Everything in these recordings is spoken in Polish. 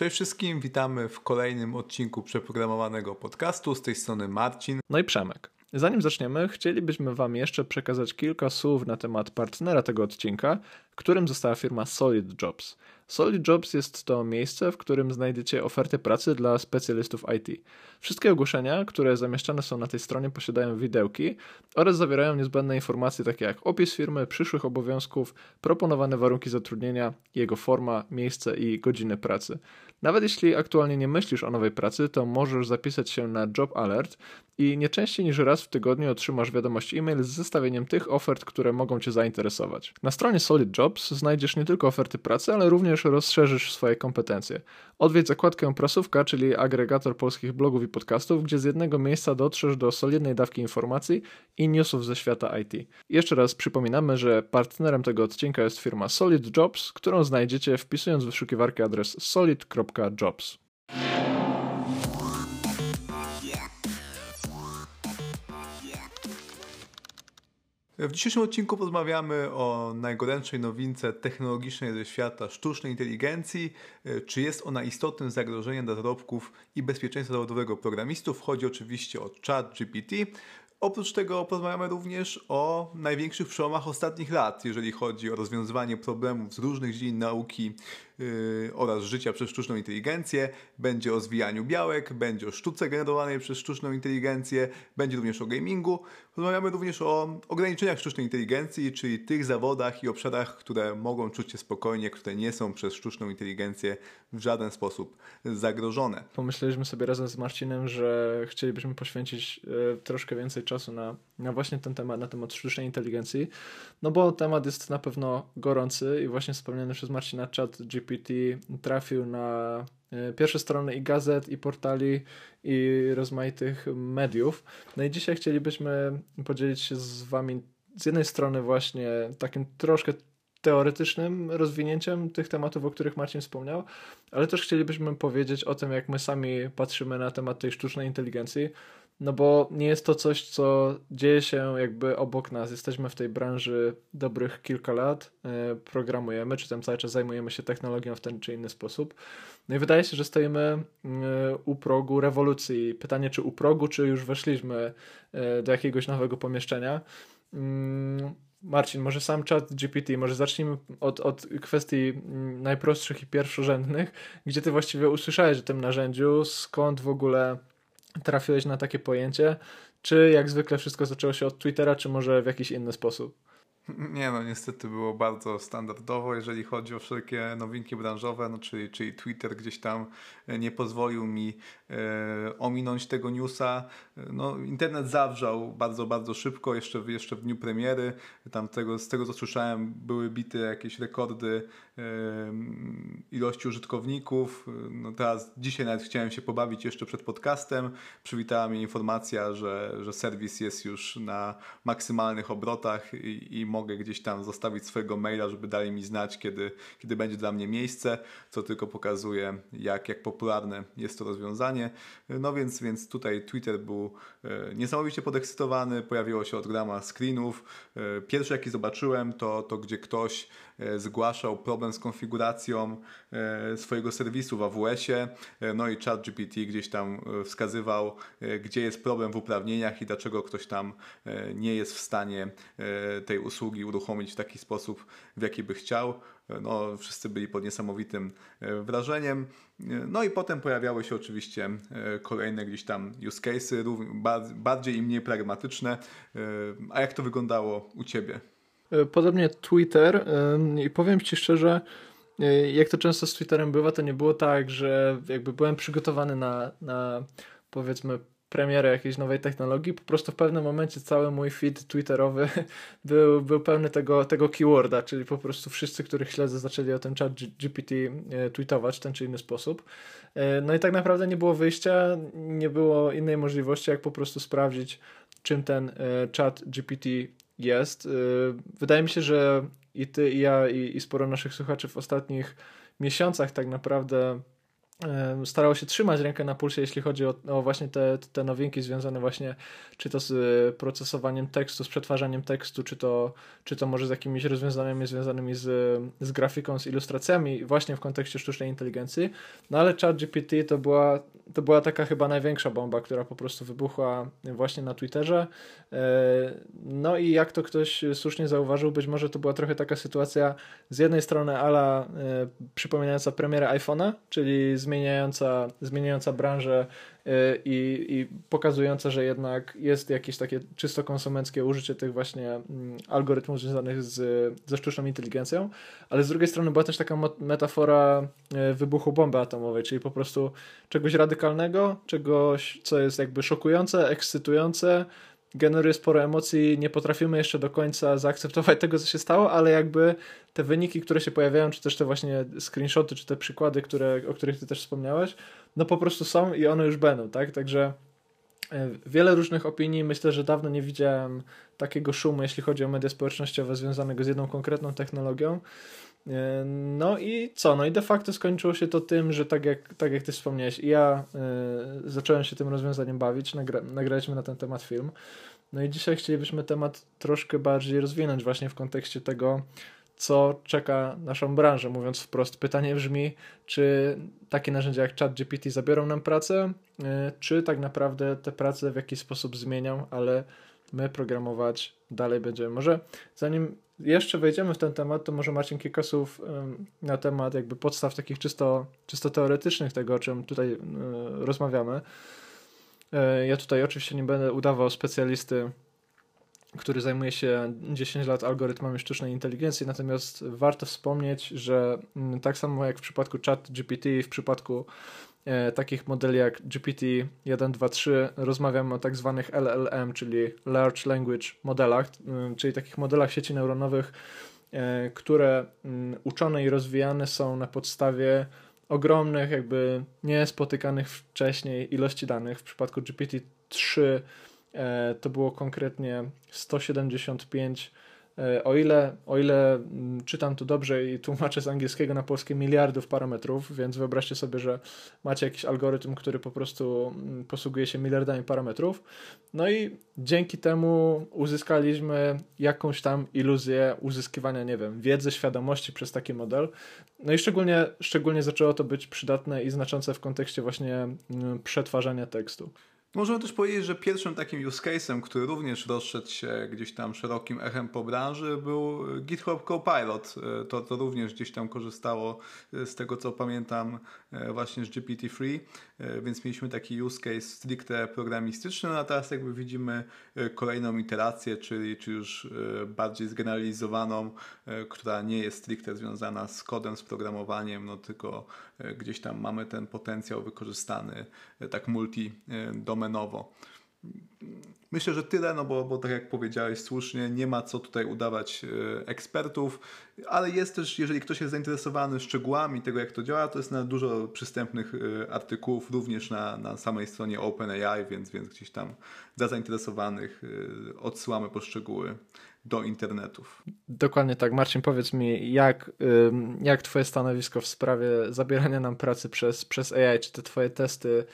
Cześć wszystkim, witamy w kolejnym odcinku przeprogramowanego podcastu. Z tej strony Marcin. No i Przemek. Zanim zaczniemy, chcielibyśmy Wam jeszcze przekazać kilka słów na temat partnera tego odcinka, którym została firma Solid Jobs. Solid Jobs jest to miejsce, w którym znajdziecie oferty pracy dla specjalistów IT. Wszystkie ogłoszenia, które zamieszczane są na tej stronie, posiadają widełki oraz zawierają niezbędne informacje takie jak opis firmy, przyszłych obowiązków, proponowane warunki zatrudnienia, jego forma, miejsce i godziny pracy. Nawet jeśli aktualnie nie myślisz o nowej pracy, to możesz zapisać się na Job Alert i nie częściej niż raz w tygodniu otrzymasz wiadomość e-mail z zestawieniem tych ofert, które mogą Cię zainteresować. Na stronie Solid Jobs znajdziesz nie tylko oferty pracy, ale również rozszerzysz swoje kompetencje. Odwiedź zakładkę Prasówka, czyli agregator polskich blogów i podcastów, gdzie z jednego miejsca dotrzesz do solidnej dawki informacji i newsów ze świata IT. Jeszcze raz przypominamy, że partnerem tego odcinka jest firma Solid Jobs, którą znajdziecie wpisując w wyszukiwarkę adres solid.jobs. W dzisiejszym odcinku porozmawiamy o najgorętszej nowince technologicznej ze świata sztucznej inteligencji. Czy jest ona istotnym zagrożeniem dla zarobków i bezpieczeństwa zawodowego programistów? Chodzi oczywiście o chat GPT. Oprócz tego porozmawiamy również o największych przełomach ostatnich lat, jeżeli chodzi o rozwiązywanie problemów z różnych dziedzin nauki yy, oraz życia przez sztuczną inteligencję. Będzie o zwijaniu białek, będzie o sztuce generowanej przez sztuczną inteligencję, będzie również o gamingu. Rozmawiamy również o ograniczeniach sztucznej inteligencji, czyli tych zawodach i obszarach, które mogą czuć się spokojnie, które nie są przez sztuczną inteligencję w żaden sposób zagrożone. Pomyśleliśmy sobie razem z Marcinem, że chcielibyśmy poświęcić y, troszkę więcej czasu na, na właśnie ten temat, na temat sztucznej inteligencji, no bo temat jest na pewno gorący i właśnie wspomniany przez Marcina chat GPT trafił na pierwsze strony i gazet, i portali, i rozmaitych mediów. No i dzisiaj chcielibyśmy podzielić się z Wami z jednej strony właśnie takim troszkę teoretycznym rozwinięciem tych tematów, o których Marcin wspomniał, ale też chcielibyśmy powiedzieć o tym, jak my sami patrzymy na temat tej sztucznej inteligencji, no bo nie jest to coś, co dzieje się jakby obok nas. Jesteśmy w tej branży dobrych kilka lat, e, programujemy, czy tam cały czas zajmujemy się technologią w ten czy inny sposób. No i wydaje się, że stoimy e, u progu rewolucji. Pytanie, czy u progu, czy już weszliśmy e, do jakiegoś nowego pomieszczenia. Mm, Marcin, może sam chat GPT, może zacznijmy od, od kwestii mm, najprostszych i pierwszorzędnych, gdzie ty właściwie usłyszałeś o tym narzędziu, skąd w ogóle trafiłeś na takie pojęcie, czy jak zwykle wszystko zaczęło się od Twittera, czy może w jakiś inny sposób? Nie no, niestety było bardzo standardowo, jeżeli chodzi o wszelkie nowinki branżowe, no czyli, czyli Twitter gdzieś tam e, nie pozwolił mi ominąć tego newsa. E, no, internet zawrzał bardzo, bardzo szybko, jeszcze, jeszcze w dniu premiery. Tam tego, z tego co słyszałem były bite jakieś rekordy e, ilości użytkowników. No teraz, dzisiaj nawet chciałem się pobawić jeszcze przed podcastem. Przywitała mnie informacja, że, że serwis jest już na maksymalnych obrotach i, i mogę gdzieś tam zostawić swojego maila, żeby dali mi znać, kiedy, kiedy będzie dla mnie miejsce, co tylko pokazuje, jak, jak popularne jest to rozwiązanie. No więc, więc tutaj Twitter był e, niesamowicie podekscytowany, pojawiło się od grama screenów. E, pierwszy jaki zobaczyłem to, to gdzie ktoś e, zgłaszał problem z konfiguracją swojego serwisu w AWS-ie, no i ChatGPT gdzieś tam wskazywał, gdzie jest problem w uprawnieniach i dlaczego ktoś tam nie jest w stanie tej usługi uruchomić w taki sposób, w jaki by chciał. No, wszyscy byli pod niesamowitym wrażeniem. No i potem pojawiały się oczywiście kolejne gdzieś tam use cases, bardziej i mniej pragmatyczne. A jak to wyglądało u Ciebie? Podobnie Twitter i powiem Ci szczerze, jak to często z Twitterem bywa, to nie było tak, że jakby byłem przygotowany na, na powiedzmy premierę jakiejś nowej technologii, po prostu w pewnym momencie cały mój feed twitterowy był, był pełny tego, tego keyworda, czyli po prostu wszyscy, których śledzę, zaczęli o tym chat GPT e, tweetować w ten czy inny sposób. E, no i tak naprawdę nie było wyjścia, nie było innej możliwości, jak po prostu sprawdzić, czym ten e, chat GPT jest. Wydaje mi się, że i ty, i ja, i, i sporo naszych słuchaczy w ostatnich miesiącach tak naprawdę starało się trzymać rękę na pulsie, jeśli chodzi o, o, właśnie te, te nowinki związane właśnie czy to z y, procesowaniem tekstu, z przetwarzaniem tekstu, czy to, czy to może z jakimiś rozwiązaniami związanymi z, z grafiką, z ilustracjami, właśnie w kontekście sztucznej inteligencji. No ale ChatGPT to była, to była taka chyba największa bomba, która po prostu wybuchła właśnie na Twitterze. E, no i jak to ktoś słusznie zauważył, być może to była trochę taka sytuacja z jednej strony ala e, przypominająca premierę iPhone'a, czyli z zmieniająca, zmieniająca branżę y, i, i pokazująca, że jednak jest jakieś takie czysto konsumenckie użycie tych właśnie mm, algorytmów związanych z, ze sztuczną inteligencją, ale z drugiej strony była też taka metafora y, wybuchu bomby atomowej, czyli po prostu czegoś radykalnego, czegoś, co jest jakby szokujące, ekscytujące, generuje sporo emocji, nie potrafimy jeszcze do końca zaakceptować tego, co się stało, ale jakby te wyniki, które się pojawiają, czy też te właśnie screenshoty, czy te przykłady, które, o których ty też wspomniałeś, no po prostu są i one już będą, tak? Także e, wiele różnych opinii, myślę, że dawno nie widziałem takiego szumu, jeśli chodzi o media społecznościowe związanego z jedną konkretną technologią. E, no i co? No i de facto skończyło się to tym, że tak jak, tak jak ty wspomniałeś, ja y, zacząłem się tym rozwiązaniem bawić, nagra nagraliśmy na ten temat film. No i dzisiaj chcielibyśmy temat troszkę bardziej rozwinąć właśnie w kontekście tego, co czeka naszą branżę. Mówiąc wprost, pytanie brzmi, czy takie narzędzia jak ChatGPT zabiorą nam pracę, y, czy tak naprawdę te prace w jakiś sposób zmienią, ale my programować dalej będziemy. Może zanim jeszcze wejdziemy w ten temat, to może Marcin kilka słów na temat jakby podstaw takich czysto, czysto teoretycznych tego, o czym tutaj rozmawiamy. E, ja tutaj oczywiście nie będę udawał specjalisty, który zajmuje się 10 lat algorytmami sztucznej inteligencji, natomiast warto wspomnieć, że tak samo jak w przypadku chat GPT, w przypadku takich modeli jak GPT 3 rozmawiamy o tak zwanych LLM, czyli Large Language Modelach, czyli takich modelach sieci neuronowych, e, które uczone i rozwijane są na podstawie ogromnych, jakby niespotykanych wcześniej ilości danych. W przypadku GPT-3 e, to było konkretnie 175 E, o ile, o ile mm, czytam tu dobrze i tłumaczę z angielskiego na polskie miliardów parametrów, więc wyobraźcie sobie, że macie jakiś algorytm, który po prostu mm, posługuje się miliardami parametrów. No i dzięki temu uzyskaliśmy jakąś tam iluzję uzyskiwania, nie wiem, wiedzy, świadomości przez taki model. No i szczególnie, szczególnie zaczęło to być przydatne i znaczące w kontekście właśnie mm, przetwarzania tekstu. Możemy też powiedzieć, że pierwszym takim use case'em, który również rozszedł się gdzieś tam szerokim echem po branży, był GitHub Copilot. E, to, to również gdzieś tam korzystało e, z tego, co pamiętam, e, właśnie z GPT-3, więc mieliśmy taki use case stricte programistyczny, no a teraz jakby widzimy kolejną iterację, czyli, czy już bardziej zgeneralizowaną, która nie jest stricte związana z kodem, z programowaniem, no tylko gdzieś tam mamy ten potencjał wykorzystany tak multi-domenowo. Myślę, że tyle, no bo, bo tak jak powiedziałeś słusznie, nie ma co tutaj udawać e, ekspertów, ale jest też, jeżeli ktoś jest zainteresowany szczegółami tego, jak to działa, to jest na dużo przystępnych e, artykułów, również na, na samej stronie OpenAI, więc, więc gdzieś tam dla zainteresowanych e, odsyłamy poszczegóły do internetów. Dokładnie tak. Marcin, powiedz mi, jak, jak Twoje stanowisko w sprawie zabierania nam pracy przez, przez AI? Czy te Twoje testy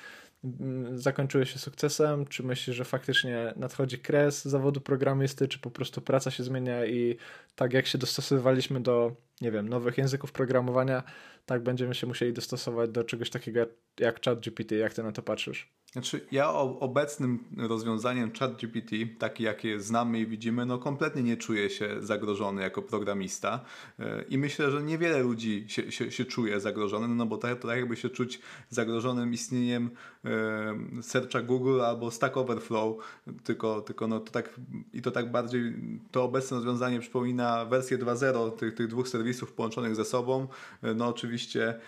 zakończyły się sukcesem? Czy myślisz, że faktycznie nadchodzi kres zawodu programisty, czy po prostu praca się zmienia i tak jak się dostosowywaliśmy do, nie wiem, nowych języków programowania, tak będziemy się musieli dostosować do czegoś takiego jak ChatGPT. Jak ty na to patrzysz? Znaczy, ja obecnym rozwiązaniem ChatGPT, takie jakie znamy i widzimy, no kompletnie nie czuję się zagrożony jako programista e, i myślę, że niewiele ludzi się, się, się czuje zagrożony, no bo tak, to tak jakby się czuć zagrożonym istnieniem e, searcha Google albo Stack Overflow, tylko, tylko no to tak i to tak bardziej, to obecne rozwiązanie przypomina wersję 2.0 tych, tych dwóch serwisów połączonych ze sobą, e, no oczywiście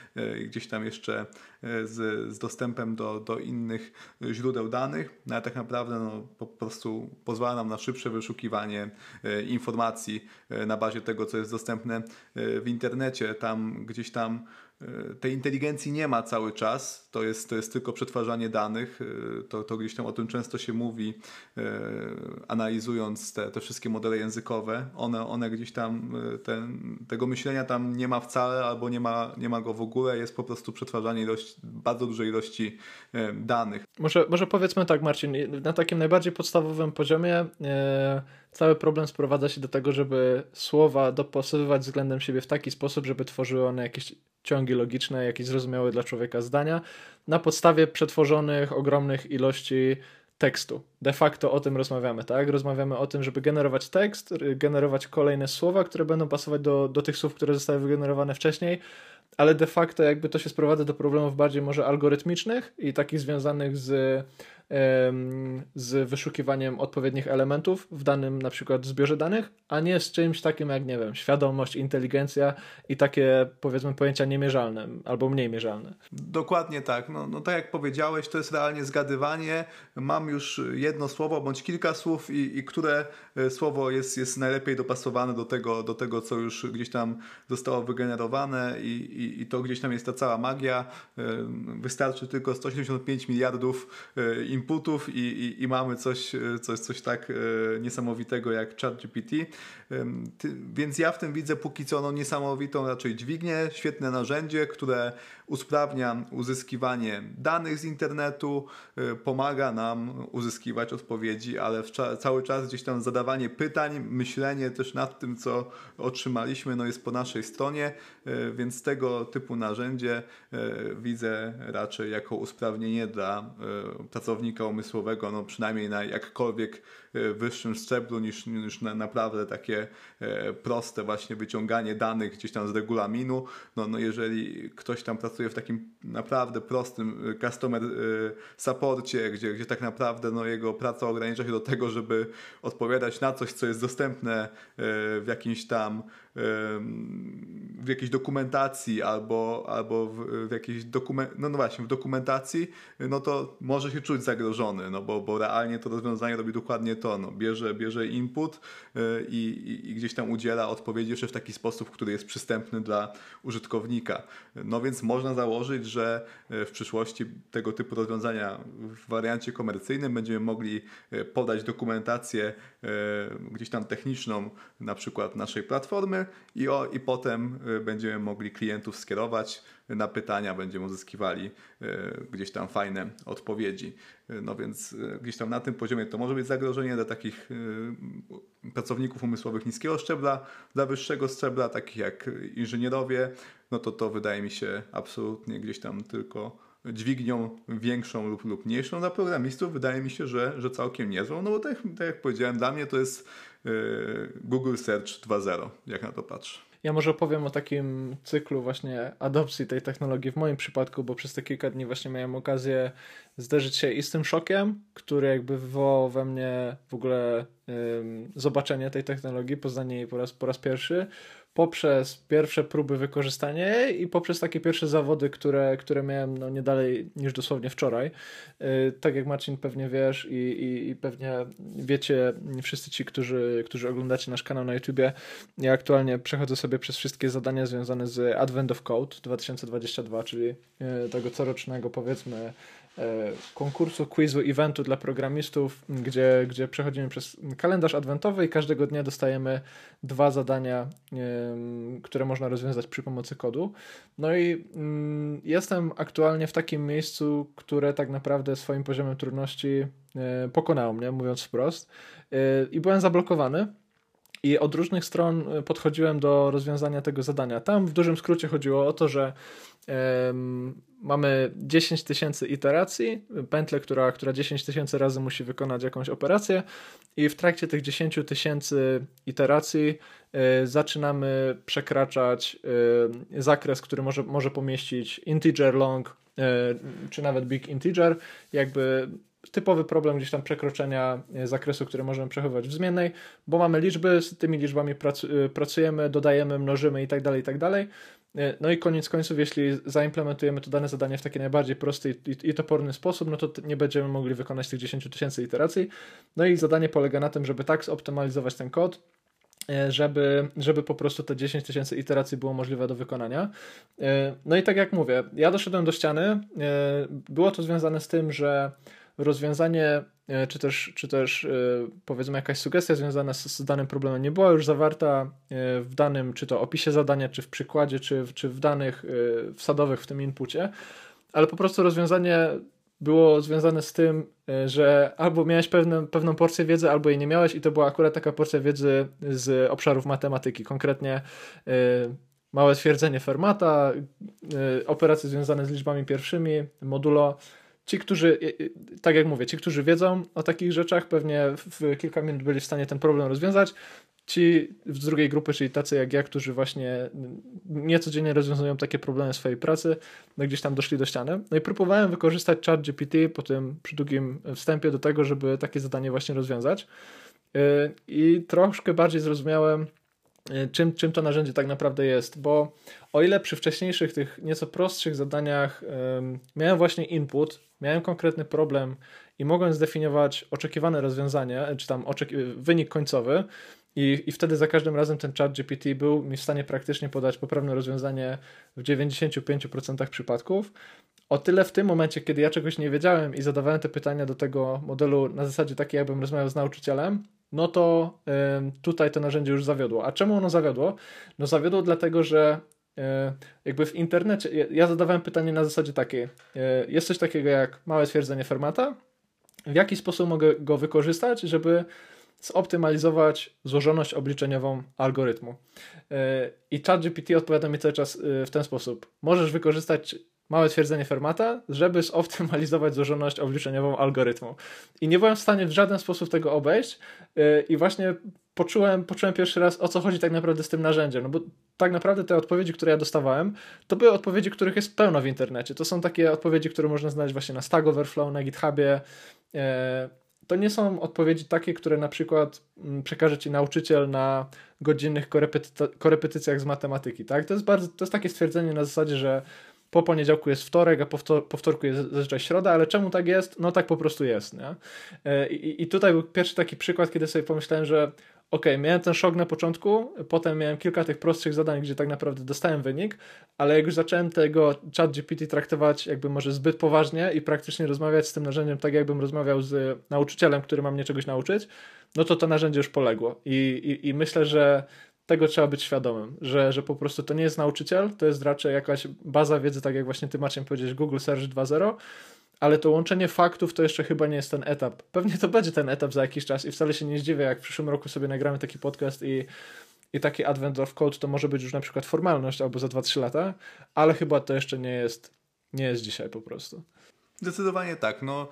gdzieś tam jeszcze z, z dostępem do, do innych źródeł danych, no ale tak naprawdę no, po prostu pozwala nam na szybsze wyszukiwanie e, informacji e, na bazie tego, co jest dostępne e, w internecie. Tam gdzieś tam e, tej inteligencji nie ma cały czas, to jest, to jest tylko przetwarzanie danych, e, to, to gdzieś tam o tym często się mówi, analizując te, te wszystkie modele językowe, one, one gdzieś tam, ten, tego myślenia tam nie ma wcale albo nie ma, nie ma go w ogóle, jest po prostu przetwarzanie ilości, bardzo dużej ilości danych. Może, może powiedzmy tak Marcin, na takim najbardziej podstawowym poziomie cały problem sprowadza się do tego, żeby słowa dopasowywać względem siebie w taki sposób, żeby tworzyły one jakieś ciągi logiczne, jakieś zrozumiałe dla człowieka zdania na podstawie przetworzonych ogromnych ilości tekstu. De facto o tym rozmawiamy, tak? Rozmawiamy o tym, żeby generować tekst, generować kolejne słowa, które będą pasować do, do tych słów, które zostały wygenerowane wcześniej, ale de facto jakby to się sprowadza do problemów bardziej może algorytmicznych i takich związanych z z wyszukiwaniem odpowiednich elementów w danym na przykład zbiorze danych, a nie z czymś takim jak, nie wiem, świadomość, inteligencja i takie powiedzmy pojęcia niemierzalne albo mniej mierzalne. Dokładnie tak. No, no tak jak powiedziałeś, to jest realnie zgadywanie. Mam już jedno słowo bądź kilka słów i, i które słowo jest, jest najlepiej dopasowane do tego, do tego, co już gdzieś tam zostało wygenerowane i, i, i to gdzieś tam jest ta cała magia. E, wystarczy tylko 185 miliardów e, inputów i, i, i mamy coś, e, coś, coś tak e, niesamowitego jak ChatGPT. Więc ja w tym widzę póki co no, niesamowitą raczej dźwignię, świetne narzędzie, które usprawnia uzyskiwanie danych z internetu, e, pomaga nam uzyskiwać odpowiedzi, ale cały czas gdzieś tam zadawanie pytań, myślenie też nad tym, co otrzymaliśmy, no jest po naszej stronie, więc tego typu narzędzie widzę raczej jako usprawnienie dla pracownika umysłowego, no przynajmniej na jakkolwiek wyższym szczeblu niż, niż na, naprawdę takie e, proste właśnie wyciąganie danych gdzieś tam z regulaminu. No, no jeżeli ktoś tam pracuje w takim naprawdę prostym e, customer supporcie, gdzie, gdzie tak naprawdę no, jego praca ogranicza się do tego, żeby odpowiadać na coś, co jest dostępne w jakimś tam w jakiejś dokumentacji albo, albo w, w jakiejś dokument, no, no właśnie, w dokumentacji, no to może się czuć zagrożony, no bo, bo realnie to rozwiązanie robi dokładnie to, no, bierze, bierze input y, i, i, i gdzieś tam udziela odpowiedzi jeszcze w taki sposób, który jest przystępny dla użytkownika. No więc można założyć, że y, w przyszłości tego typu rozwiązania w wariancie komercyjnym będziemy mogli y, podać dokumentację gdzieś tam techniczną, na przykład naszej platformy i, o, i potem będziemy mogli klientów skierować na pytania, będziemy uzyskiwali gdzieś tam fajne odpowiedzi. No więc gdzieś tam na tym poziomie to może być zagrożenie dla takich pracowników umysłowych niskiego szczebla, dla wyższego szczebla, takich jak inżynierowie, no to to wydaje mi się absolutnie gdzieś tam tylko dźwignią większą lub, lub mniejszą. Dla programistów wydaje mi się, że, że całkiem niezłą, no bo tak, tak jak powiedziałem, dla mnie to jest yy, Google Search 2.0, jak na to patrzę. Ja może opowiem o takim cyklu właśnie adopcji tej technologii w moim przypadku, bo przez te kilka dni właśnie miałem okazję zderzyć się i z tym szokiem, który jakby wywołał we mnie w ogóle ym, zobaczenie tej technologii, poznanie jej po raz, po raz pierwszy, poprzez pierwsze próby wykorzystania i poprzez takie pierwsze zawody, które, które miałem no nie dalej niż dosłownie wczoraj. Yy, tak jak Marcin pewnie wiesz i, i, i, pewnie wiecie wszyscy ci, którzy, którzy oglądacie nasz kanał na YouTubie, ja aktualnie przechodzę sobie przez wszystkie zadania związane z Advent of Code 2022, czyli yy, tego corocznego powiedzmy konkursu, quizu, eventu dla programistów, gdzie, gdzie przechodzimy przez kalendarz adwentowy i każdego dnia dostajemy dwa zadania, które można rozwiązać przy pomocy kodu. No i mm, jestem aktualnie w takim miejscu, które tak naprawdę swoim poziomem trudności e, pokonało mnie, mówiąc wprost. E, I byłem zablokowany. I od różnych stron podchodziłem do rozwiązania tego zadania. Tam w dużym skrócie chodziło o to, że mamy 10 tysięcy iteracji, pętlę, która, która 10 tysięcy razy musi wykonać jakąś operację i w trakcie tych 10 tysięcy iteracji y, zaczynamy przekraczać y, zakres, który może, może pomieścić integer long czy nawet big integer, jakby typowy problem gdzieś tam przekroczenia zakresu, który możemy przechowywać w zmiennej, bo mamy liczby, z tymi liczbami pracujemy, dodajemy, mnożymy i tak dalej, tak dalej. E, no i koniec końców, jeśli zaimplementujemy to dane zadanie w taki najbardziej prosty i, i toporny sposób, no to nie będziemy mogli wykonać tych 10 tysięcy iteracji. No i zadanie polega na tym, żeby tak zoptymalizować ten kod, e, żeby, żeby po prostu te 10 tysięcy iteracji było możliwe do wykonania. E, no i tak jak mówię, ja doszedłem do ściany. E, było to związane z tym, że rozwiązanie, czy też, czy też powiedzmy jakaś sugestia związana z, z danym problemem nie była już zawarta w danym, czy to opisie zadania, czy w przykładzie, czy, czy w danych wsadowych w tym inpucie, ale po prostu rozwiązanie było związane z tym, e, że albo miałeś pewne, pewną porcję wiedzy, albo jej nie miałeś, i to była akurat taka porcja wiedzy z obszarów matematyki, konkretnie małe twierdzenie Fermata, operacje związane z liczbami pierwszymi, modulo. Ci, którzy, tak jak mówię, ci, którzy wiedzą o takich rzeczach, pewnie w kilka minut byli w stanie ten problem rozwiązać ci z drugiej grupy, czyli tacy jak ja, którzy właśnie niecodziennie rozwiązują takie problemy swojej pracy, no gdzieś tam doszli do ściany. No i próbowałem wykorzystać chat GPT po tym przy długim wstępie do tego, żeby takie zadanie właśnie rozwiązać. Y, I troszkę bardziej zrozumiałem, y, czym, czym to narzędzie tak naprawdę jest, bo o ile przy wcześniejszych, tych nieco prostszych zadaniach miałem właśnie input, miałem konkretny problem i mogłem zdefiniować oczekiwane rozwiązanie, czy tam wynik końcowy, i, I wtedy za każdym razem ten chat GPT był mi w stanie praktycznie podać poprawne rozwiązanie w 95% przypadków. O tyle w tym momencie, kiedy ja czegoś nie wiedziałem i zadawałem te pytania do tego modelu na zasadzie takiej, jakbym rozmawiał z nauczycielem, no to tutaj to narzędzie już zawiodło. A czemu ono zawiodło? No zawiodło dlatego, że y, jakby w internecie, ja, zadawałem pytanie na zasadzie takiej, y, jest coś takiego jak małe twierdzenie Fermata, w jaki sposób mogę go wykorzystać, żeby zoptymalizować złożoność obliczeniową algorytmu. E, I ChatGPT odpowiada mi cały czas e, w ten sposób. Możesz wykorzystać małe twierdzenie Fermata, żeby zoptymalizować złożoność obliczeniową algorytmu. I nie byłem w stanie w żaden sposób tego obejść e, i właśnie poczułem, poczułem pierwszy raz, o co chodzi tak naprawdę z tym narzędziem. No bo tak naprawdę te odpowiedzi, które ja dostawałem, to były odpowiedzi, których jest pełno w internecie. To są takie odpowiedzi, które można znaleźć właśnie na Stack Overflow, na GitHubie, to nie są odpowiedzi takie, które na przykład mm, przekaże ci nauczyciel na godzinnych korepetycjach z matematyki, tak? To jest bardzo, to jest takie stwierdzenie na zasadzie, że po poniedziałku jest wtorek, a po, po wtorku jest zazwyczaj środa, ale czemu tak jest? No tak po prostu jest, nie? E, I, I tutaj był pierwszy taki przykład, kiedy sobie pomyślałem, że ok, miałem ten szok na początku, potem miałem kilka tych prostszych zadań, gdzie tak naprawdę dostałem wynik, ale jak już zacząłem tego chat GPT traktować jakby może zbyt poważnie i praktycznie rozmawiać z tym narzędziem tak, jakbym rozmawiał z nauczycielem, który ma mnie czegoś nauczyć, no to to narzędzie już poległo. I, i, i myślę, że tego trzeba być świadomym, że, że po prostu to nie jest nauczyciel, to jest raczej jakaś baza wiedzy, tak jak właśnie ty Maciej powiedziałeś, Google Search 2.0, ale to łączenie faktów to jeszcze chyba nie jest ten etap. Pewnie to będzie ten etap za jakiś czas i wcale się nie zdziwię, jak w przyszłym roku sobie nagramy taki podcast i, i taki Advent of Code to może być już na przykład formalność albo za 2-3 lata, ale chyba to jeszcze nie jest, nie jest dzisiaj po prostu. Zdecydowanie tak. No,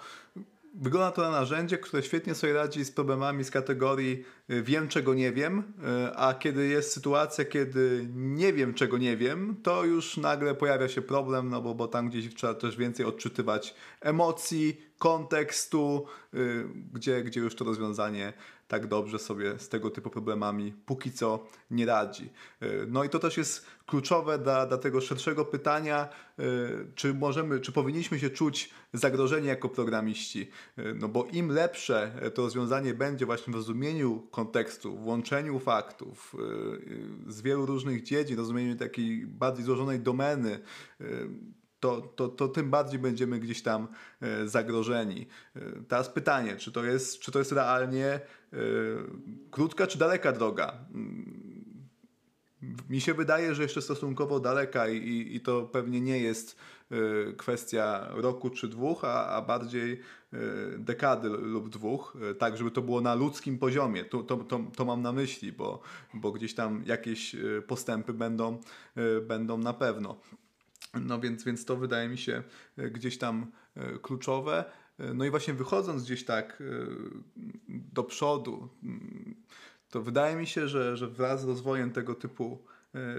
Wygląda to na narzędzie, które świetnie sobie radzi z problemami z kategorii y, wiem, czego nie wiem, y, a kiedy jest sytuacja, kiedy nie wiem, czego nie wiem, to już nagle pojawia się problem, no bo, bo tam gdzieś trzeba też więcej odczytywać emocji, kontekstu, y, gdzie, gdzie już to rozwiązanie tak dobrze sobie z tego typu problemami póki co nie radzi. No i to też jest kluczowe dla, dla tego szerszego pytania, y, czy możemy, czy powinniśmy się czuć zagrożeni jako programiści. No bo im lepsze to rozwiązanie będzie właśnie w rozumieniu kontekstu, w łączeniu faktów z wielu różnych dziedzin, rozumieniu takiej bardziej złożonej domeny, to, to, to tym bardziej będziemy gdzieś tam e, zagrożeni. E, teraz pytanie, czy to jest, czy to jest realnie e, krótka czy daleka droga? Mi się wydaje, że jeszcze stosunkowo daleka i, i to pewnie nie jest kwestia roku czy dwóch, a, a bardziej dekady lub dwóch, tak żeby to było na ludzkim poziomie. To, to, to, to mam na myśli, bo, bo gdzieś tam jakieś postępy będą, będą na pewno. No więc, więc to wydaje mi się gdzieś tam kluczowe. No i właśnie wychodząc gdzieś tak do przodu, mm, to wydaje mi się, że, że wraz z rozwojem tego typu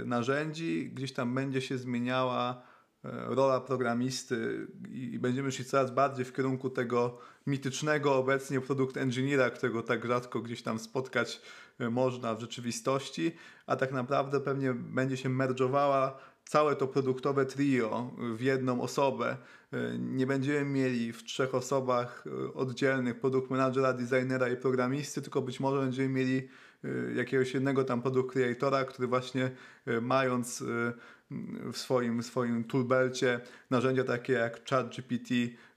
narzędzi gdzieś tam będzie się zmieniała rola programisty i będziemy szli coraz bardziej w kierunku tego mitycznego obecnie produkt engineera, którego tak rzadko gdzieś tam spotkać można w rzeczywistości, a tak naprawdę pewnie będzie się merdżowała całe to produktowe trio w jedną osobę. E, nie będziemy mieli w trzech osobach e, oddzielnych produkt managera, designera i programisty, tylko być może będziemy mieli jakiegoś jednego tam produkt creatora, który właśnie mając w swoim, swoim toolbelcie narzędzia takie jak ChatGPT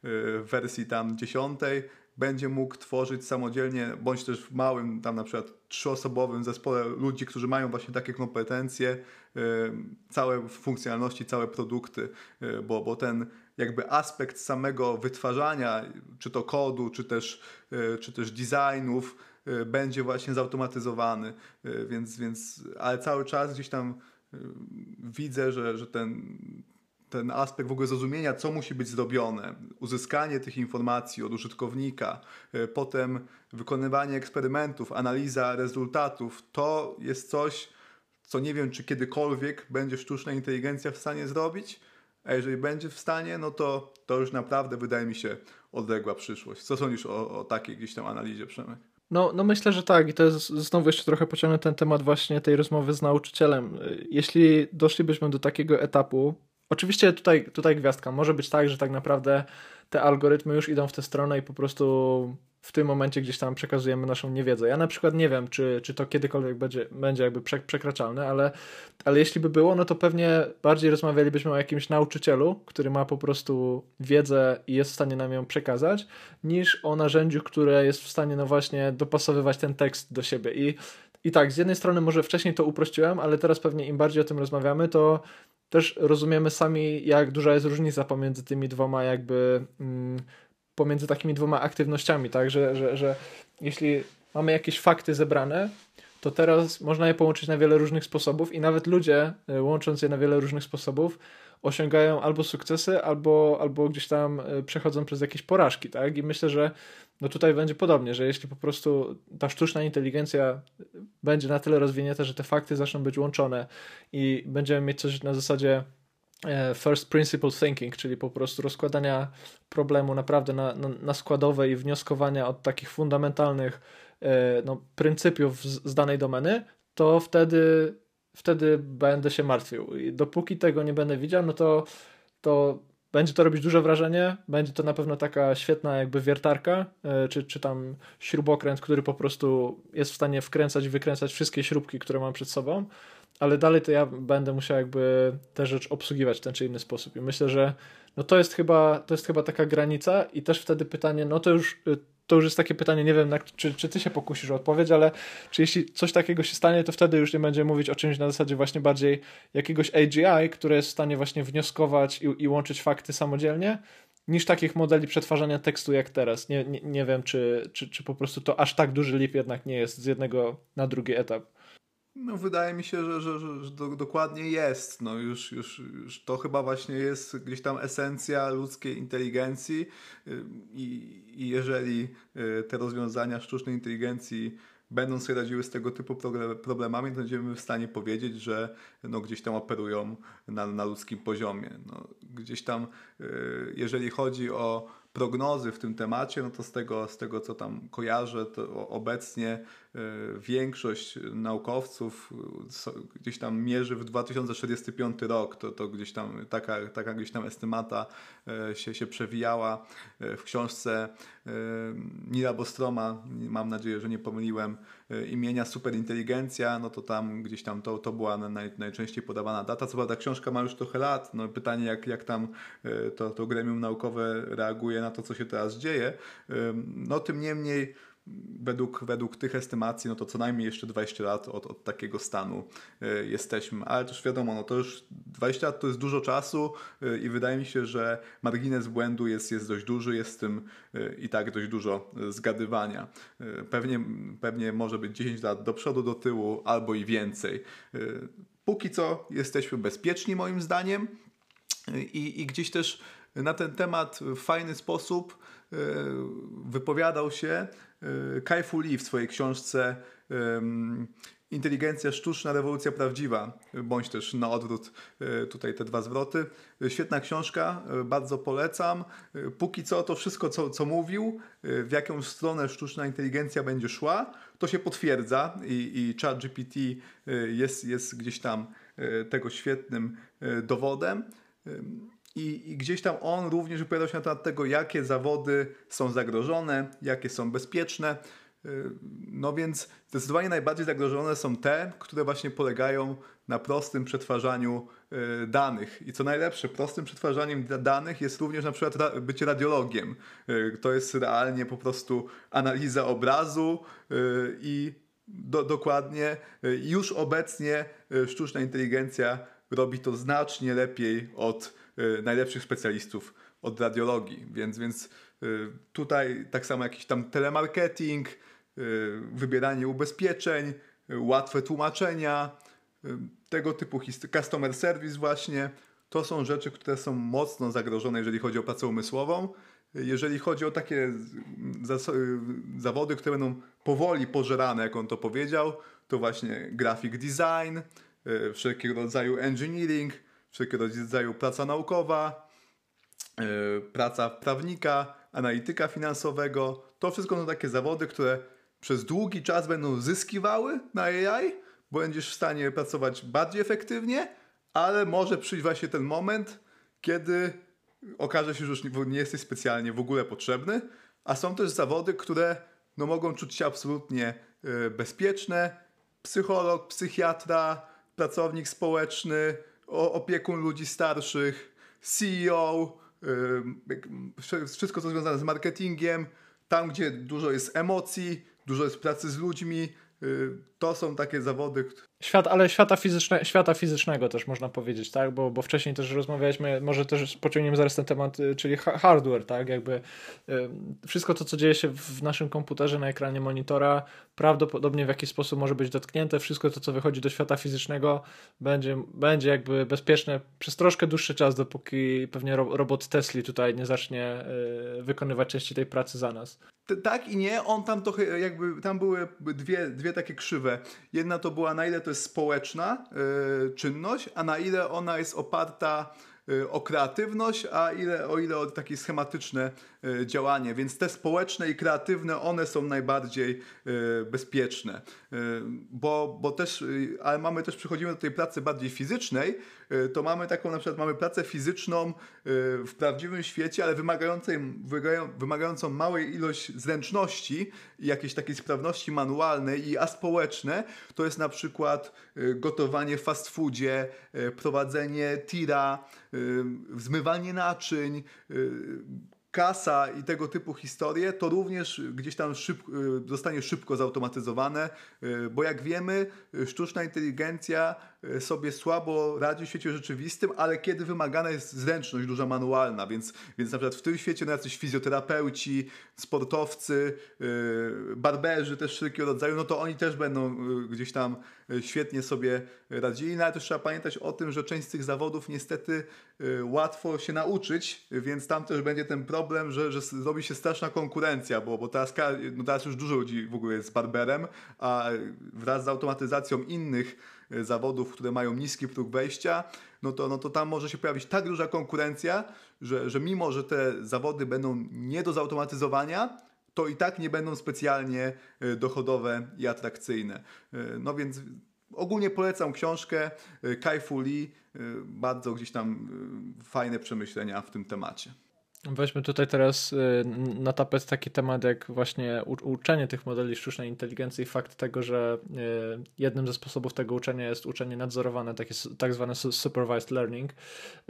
w wersji tam dziesiątej będzie mógł tworzyć samodzielnie, bądź też w małym, tam na przykład trzyosobowym zespole ludzi, którzy mają właśnie takie kompetencje, całe funkcjonalności, całe produkty, bo, bo ten jakby aspekt samego wytwarzania, czy to kodu, czy też, e, czy też designów, e, będzie właśnie zautomatyzowany, e, więc, więc ale cały czas gdzieś tam widzę, że, że ten, ten aspekt w ogóle zrozumienia, co musi być zrobione, uzyskanie tych informacji od użytkownika, potem wykonywanie eksperymentów, analiza rezultatów, to jest coś, co nie wiem, czy kiedykolwiek będzie sztuczna inteligencja w stanie zrobić, a jeżeli będzie w stanie, no to, to już naprawdę wydaje mi się odległa przyszłość. Co sądzisz o, o takiej gdzieś tam analizie, Przemek? No, no myślę, że tak i to jest znowu jeszcze trochę pociągnę ten temat właśnie tej rozmowy z nauczycielem. Jeśli doszlibyśmy do takiego etapu, oczywiście tutaj, tutaj gwiazdka, może być tak, że tak naprawdę te algorytmy już idą w tę stronę i po prostu w tym momencie gdzieś tam przekazujemy naszą niewiedzę. Ja na przykład nie wiem, czy, czy to kiedykolwiek będzie, będzie jakby przekraczalne, ale, ale jeśli by było, no to pewnie bardziej rozmawialibyśmy o jakimś nauczycielu, który ma po prostu wiedzę i jest w stanie nam ją przekazać, niż o narzędziu, które jest w stanie no właśnie dopasowywać ten tekst do siebie. I, i tak, z jednej strony może wcześniej to uprościłem, ale teraz pewnie im bardziej o tym rozmawiamy, to też rozumiemy sami, jak duża jest różnica pomiędzy tymi dwoma jakby... Mm, pomiędzy takimi dwoma aktywnościami, tak, że, że, że jeśli mamy jakieś fakty zebrane, to teraz można je połączyć na wiele różnych sposobów i nawet ludzie, e, łącząc je na wiele różnych sposobów, osiągają albo sukcesy, albo, albo gdzieś tam e, przechodzą przez jakieś porażki, tak? I myślę, że no tutaj będzie podobnie, że jeśli po prostu ta sztuczna inteligencja będzie na tyle rozwinięta, że te fakty zaczną być łączone i będziemy mieć coś na zasadzie E, first principle thinking, czyli po prostu rozkładania problemu naprawdę na, na, na składowe i wnioskowania od takich fundamentalnych e, no, pryncypiów z, z danej domeny, to wtedy, wtedy będę się martwił. I dopóki tego nie będę widział, no to, to będzie to robić duże wrażenie, będzie to na pewno taka świetna jakby wiertarka, e, czy, czy tam śrubokręt, który po prostu jest w stanie wkręcać i wykręcać wszystkie śrubki, które mam przed sobą, ale dalej to ja będę musiał jakby tę rzecz obsługiwać w ten czy inny sposób. I myślę, że no to jest chyba, to jest chyba taka granica i też wtedy pytanie, no to już, to już jest takie pytanie, nie wiem, czy, czy ty się pokusisz o odpowiedź, ale czy jeśli coś takiego się stanie, to wtedy już nie będziemy mówić o czymś na zasadzie właśnie bardziej jakiegoś AGI, które jest w stanie właśnie wnioskować i, i łączyć fakty samodzielnie, niż takich modeli przetwarzania tekstu jak teraz. Nie, nie, nie wiem, czy, czy, czy po prostu to aż tak duży lip jednak nie jest z jednego na drugi etap. No, wydaje mi się, że, że, że, że do, dokładnie jest. No, już, już, już to chyba właśnie jest gdzieś tam esencja ludzkiej inteligencji y, i, i jeżeli y, te rozwiązania sztucznej inteligencji będą sobie radziły z tego typu problemami, to będziemy w stanie powiedzieć, że no, gdzieś tam operują na, na ludzkim poziomie. No, gdzieś tam, y, jeżeli chodzi o prognozy w tym temacie, no to z tego, z tego co tam kojarzę, to obecnie E, większość naukowców gdzieś tam mierzy w 2045 rok. To, to gdzieś tam taka, taka gdzieś tam estymata e, się, się przewijała e, w książce Nila Bostroma, mam nadzieję, że nie pomyliłem, imienia Superinteligencja, no to tam gdzieś tam to, to była naj, najczęściej podawana data. Co prawda książka ma już trochę lat, no pytanie jak, jak tam to, to gremium naukowe reaguje na to, co się teraz dzieje. No tym niemniej według, według tych estymacji, no to co najmniej jeszcze 20 lat od, od takiego stanu y, jesteśmy. Ale też wiadomo, no to już 20 lat to jest dużo czasu y, i wydaje mi się, że margines błędu jest, jest dość duży, jest w tym y, i tak dość dużo zgadywania. Pewnie, pewnie może być 10 lat do przodu, do tyłu albo i więcej. Póki co jesteśmy bezpieczni moim zdaniem i, i gdzieś też na ten temat w fajny sposób wypowiadał się E, Kai Fu Lee w swojej książce Inteligencja sztuczna, rewolucja prawdziwa, bądź też na odwrót e, tutaj te dwa zwroty. Świetna książka, bardzo polecam. Póki co to wszystko, co, co mówił, w jaką stronę sztuczna inteligencja będzie szła, to się potwierdza i, i ChatGPT jest, jest gdzieś tam tego świetnym dowodem. I, I, gdzieś tam on również wypowiadał się na temat tego, jakie zawody są zagrożone, jakie są bezpieczne. No więc zdecydowanie najbardziej zagrożone są te, które właśnie polegają na prostym przetwarzaniu danych. I co najlepsze, prostym przetwarzaniem danych jest również na przykład bycie radiologiem. To jest realnie po prostu analiza obrazu i do, dokładnie już obecnie sztuczna inteligencja robi to znacznie lepiej od najlepszych specjalistów od radiologii, więc, więc y, tutaj tak samo jakiś tam telemarketing, y, wybieranie ubezpieczeń, y, łatwe tłumaczenia, tego typu customer service właśnie, to są rzeczy, które są mocno zagrożone, jeżeli chodzi o pracę umysłową. Jeżeli chodzi o takie zawody, które będą powoli pożerane, jak on to powiedział, to właśnie graphic design, wszelkiego rodzaju engineering, wszelkiego rodzaju praca naukowa, E, praca prawnika, analityka finansowego. To wszystko są takie zawody, które przez długi czas będą zyskiwały na AI, bo będziesz w stanie pracować bardziej efektywnie, ale może przyjść właśnie ten moment, kiedy okaże się, że już nie jesteś specjalnie w ogóle potrzebny, a są też zawody, które no, mogą czuć się absolutnie e, bezpieczne. Psycholog, psychiatra, pracownik społeczny, opiekun ludzi starszych, CEO, wszystko co związane z marketingiem, tam gdzie dużo jest emocji, dużo jest pracy z ludźmi, y, to są takie zawody, Świat, ale świata, fizyczne, świata fizycznego też można powiedzieć, tak? Bo, bo wcześniej też rozmawialiśmy, może też pociągniemy zaraz ten temat, y, czyli hardware, tak? Jakby y, wszystko to, co dzieje się w naszym komputerze na ekranie monitora, prawdopodobnie w jakiś sposób może być dotknięte. Wszystko to, co wychodzi do świata fizycznego, będzie, będzie jakby bezpieczne przez troszkę dłuższy czas, dopóki pewnie ro, robot Tesla tutaj nie zacznie y, wykonywać części tej pracy za nas. Tak i nie, on tam trochę jakby, tam były dwie, dwie takie krzywe. Jedna to była na ile to jest społeczna y, czynność, a na ile ona jest oparta y, o kreatywność, a ile, o ile o takie schematyczne działanie. Więc te społeczne i kreatywne, one są najbardziej bezpieczne. Bo, bo też, ale mamy też, przechodzimy do tej pracy bardziej fizycznej, to mamy taką, na przykład mamy pracę fizyczną w prawdziwym świecie, ale wymagającą małej ilość zręczności i jakiejś takiej sprawności manualnej i aspołeczne, to jest na przykład gotowanie w fast foodzie, prowadzenie tira, zmywanie naczyń, kasa i tego typu historie, to również gdzieś tam szyb, y, zostanie szybko zautomatyzowane, y, bo jak wiemy, y, sztuczna inteligencja sobie słabo radzi w świecie rzeczywistym, ale kiedy wymagana jest zręczność duża manualna, więc, więc na przykład w tym świecie no jacyś fizjoterapeuci, sportowcy, barberzy też wszelkiego rodzaju, no to oni też będą gdzieś tam świetnie sobie radzili, no ale też trzeba pamiętać o tym, że część z tych zawodów niestety łatwo się nauczyć, więc tam też będzie ten problem, że, że robi się straszna konkurencja, bo, bo teraz, no teraz już dużo ludzi w ogóle jest barberem, a wraz z automatyzacją innych e, zawodów, które mają niski próg wejścia, no to, no to tam może się pojawić tak duża konkurencja, że, że mimo, że te zawody będą nie do zautomatyzowania, to i tak nie będą specjalnie e, dochodowe i atrakcyjne. E, no więc ogólnie polecam książkę Kai Fu Lee, bardzo gdzieś tam fajne przemyślenia w tym temacie. Weźmy tutaj teraz y, na tapet taki temat jak właśnie uczenie tych modeli sztucznej inteligencji i fakt tego, że y, jednym ze sposobów tego uczenia jest uczenie nadzorowane, takie tak zwane supervised learning.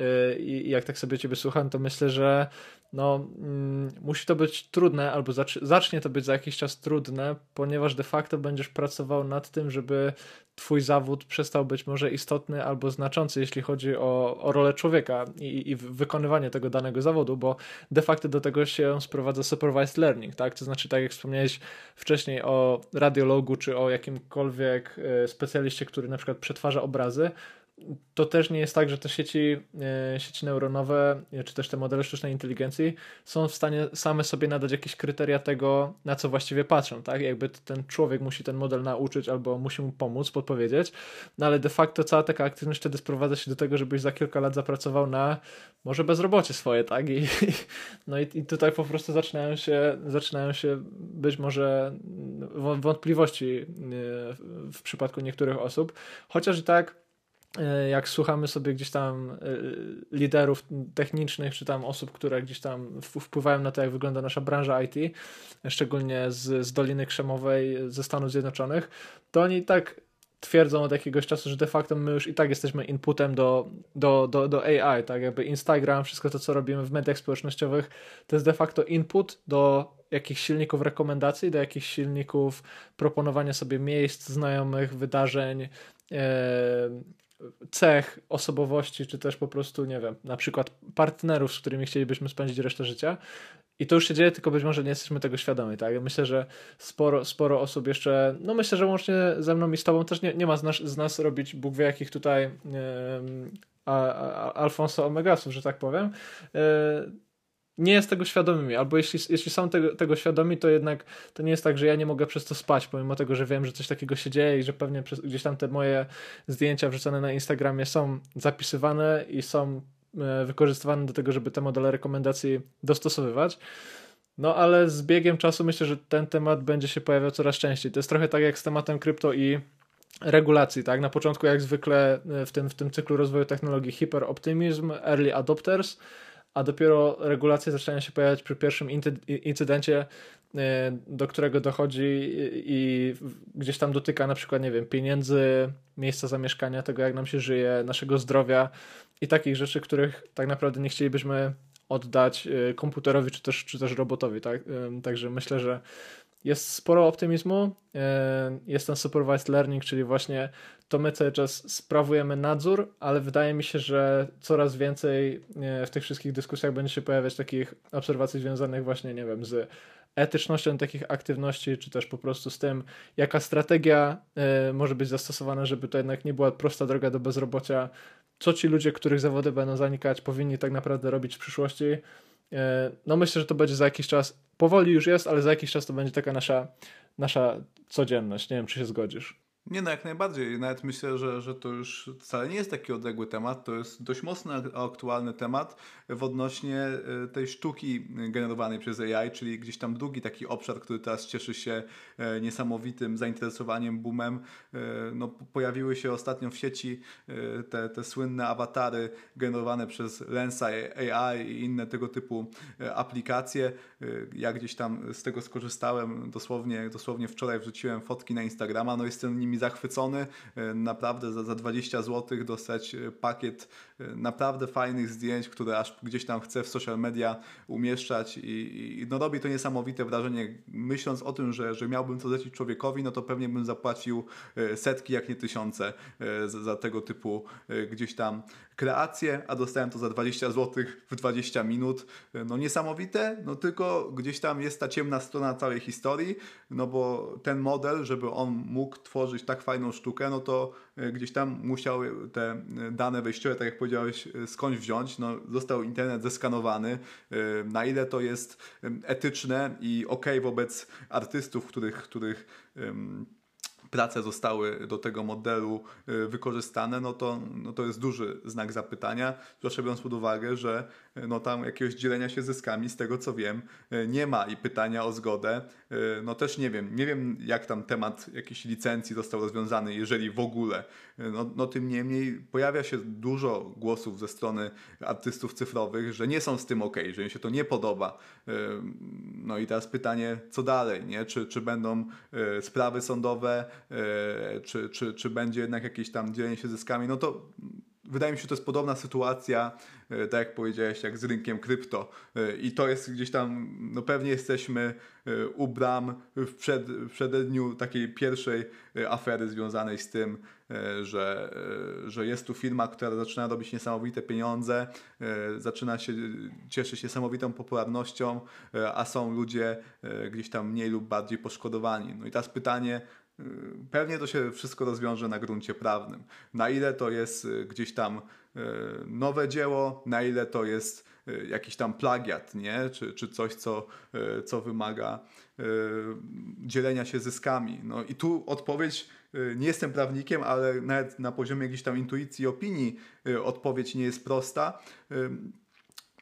Y, i jak tak sobie ciebie słucham, to myślę, że no, mm, musi to być trudne, albo zacznie to być za jakiś czas trudne, ponieważ de facto będziesz pracował nad tym, żeby twój zawód przestał być może istotny albo znaczący, jeśli chodzi o, o rolę człowieka i, i wykonywanie tego danego zawodu, bo de facto do tego się sprowadza supervised learning, tak? To znaczy, tak jak wspomniałeś wcześniej o radiologu, czy o jakimkolwiek e, specjaliście, który na przykład przetwarza obrazy, to też nie jest tak, że te sieci, e, sieci neuronowe, e, czy też te modele sztucznej inteligencji są w stanie same sobie nadać jakieś kryteria tego, na co właściwie patrzą, tak? Jakby ten człowiek musi ten model nauczyć albo musi mu pomóc, podpowiedzieć, no ale de facto cała taka aktywność wtedy sprowadza się do tego, żebyś za kilka lat zapracował na może bezrobocie swoje, tak? I, no i, i tutaj po prostu zaczynają się, zaczynają się być może wątpliwości e, w przypadku niektórych osób, chociaż i tak jak słuchamy sobie gdzieś tam e, liderów technicznych, czy tam osób, które gdzieś tam wpływają na to, jak wygląda nasza branża IT, szczególnie z, z Doliny Krzemowej ze Stanów Zjednoczonych, to oni tak twierdzą od jakiegoś czasu, że de facto my już i tak jesteśmy inputem do, do, do, do AI, tak? Jakby Instagram, wszystko to, co robimy w mediach społecznościowych, to jest de facto input do jakichś silników rekomendacji, do jakichś silników proponowania sobie miejsc, znajomych, wydarzeń, e, cech, osobowości, czy też po prostu, nie wiem, na przykład partnerów, z którymi chcielibyśmy spędzić resztę życia. I to już się dzieje, tylko być może nie jesteśmy tego świadomi, tak? Myślę, że sporo, sporo osób jeszcze, no myślę, że łącznie ze mną i z tobą też nie, nie ma z nas, z nas robić Bóg wie jakich tutaj yy, a, a, Alfonso Omegasów, że tak powiem. Yy, nie jest tego świadomymi, albo jeśli, jeśli są tego, tego świadomi, to jednak to nie jest tak, że ja nie mogę przez to spać, pomimo tego, że wiem, że coś takiego się dzieje i że pewnie przez, gdzieś tam te moje zdjęcia wrzucone na Instagramie są zapisywane i są e, wykorzystywane do tego, żeby te modele rekomendacji dostosowywać. No ale z biegiem czasu myślę, że ten temat będzie się pojawiał coraz częściej. To jest trochę tak jak z tematem krypto i regulacji, tak? Na początku jak zwykle e, w tym, w tym cyklu rozwoju technologii hiperoptymizm, early adopters, a dopiero regulacje zaczynają się pojawiać przy pierwszym incydencie, e, do którego dochodzi i gdzieś tam dotyka na przykład, nie wiem, pieniędzy, miejsca zamieszkania, tego jak nam się żyje, naszego zdrowia i takich rzeczy, których tak naprawdę nie chcielibyśmy oddać e, komputerowi czy też, czy też robotowi, tak? E, także myślę, że jest sporo optymizmu, jest ten supervised learning, czyli właśnie to my cały czas sprawujemy nadzór, ale wydaje mi się, że coraz więcej e, w tych wszystkich dyskusjach będzie się pojawiać takich obserwacji związanych właśnie, nie wiem, z etycznością takich aktywności, czy też po prostu z tym, jaka strategia y, może być zastosowana, żeby to jednak nie była prosta droga do bezrobocia, co ci ludzie, których zawody będą zanikać, powinni tak naprawdę robić w przyszłości. Y, no myślę, że to będzie za jakiś czas, powoli już jest, ale za jakiś czas to będzie taka nasza, nasza codzienność. Nie wiem, czy się zgodzisz. Nie, no jak najbardziej. Nawet myślę, że, że to już wcale nie jest taki odległy temat. To jest dość mocno aktualny temat w odnośnie e, tej sztuki generowanej przez AI, czyli gdzieś tam drugi taki obszar, który teraz cieszy się e, niesamowitym zainteresowaniem, boomem. E, no, pojawiły się ostatnio w sieci te, te słynne awatary generowane przez Lensa AI i inne tego typu aplikacje. Ja gdzieś tam z tego skorzystałem, dosłownie, dosłownie wczoraj wrzuciłem fotki na Instagrama, no jestem nimi zachwycony. E, naprawdę za, za 20 zł dostać e, pakiet naprawdę fajnych zdjęć, które aż gdzieś tam chcę w social media umieszczać i, i no robi to niesamowite wrażenie. Myśląc o tym, że, że miałbym to zlecić człowiekowi, no to pewnie bym zapłacił setki, jak nie tysiące za, za tego typu gdzieś tam kreację, a dostałem to za 20 zł w 20 minut. No niesamowite, no tylko gdzieś tam jest ta ciemna strona całej historii, no bo ten model, żeby on mógł tworzyć tak fajną sztukę, no to e, gdzieś tam musiał te e, dane wejściowe, tak jak powiedziałeś, e, skądś wziąć. No, został internet zeskanowany. Na ile to jest etyczne i ok wobec artystów, których, których prace zostały do tego modelu y, wykorzystane, no to, no to jest duży znak zapytania, zwłaszcza biorąc pod uwagę, że no tam jakiegoś dzielenia się zyskami, z tego co wiem, y, nie ma i pytania o zgodę, no też nie wiem, nie wiem jak tam temat jakiejś licencji został rozwiązany, jeżeli w ogóle, no, no tym niemniej pojawia się dużo głosów ze strony artystów cyfrowych, że nie są z tym ok, że im się to nie podoba. No i teraz pytanie, co dalej, nie? Czy, czy będą sprawy sądowe, E, czy, czy, czy będzie jednak jakieś tam dzielenie się zyskami, no to wydaje mi się, że to jest podobna sytuacja, e, tak jak powiedziałeś, jak z rynkiem krypto. E, I to jest gdzieś tam, no pewnie jesteśmy u bram w, przed, w przededniu takiej pierwszej afery związanej z tym, że, że jest tu firma, która zaczyna robić niesamowite pieniądze, zaczyna się cieszyć niesamowitą popularnością, a są ludzie gdzieś tam mniej lub bardziej poszkodowani. No i teraz pytanie, Pewnie to się wszystko rozwiąże na gruncie prawnym. Na ile to jest y, gdzieś tam y, nowe dzieło, na ile to jest y, jakiś tam plagiat, nie? Czy, czy coś, co, co wymaga dzielenia się zyskami. No i tu odpowiedź, nie jestem prawnikiem, ale nawet na poziomie jakiejś tam intuicji opinii odpowiedź nie jest prosta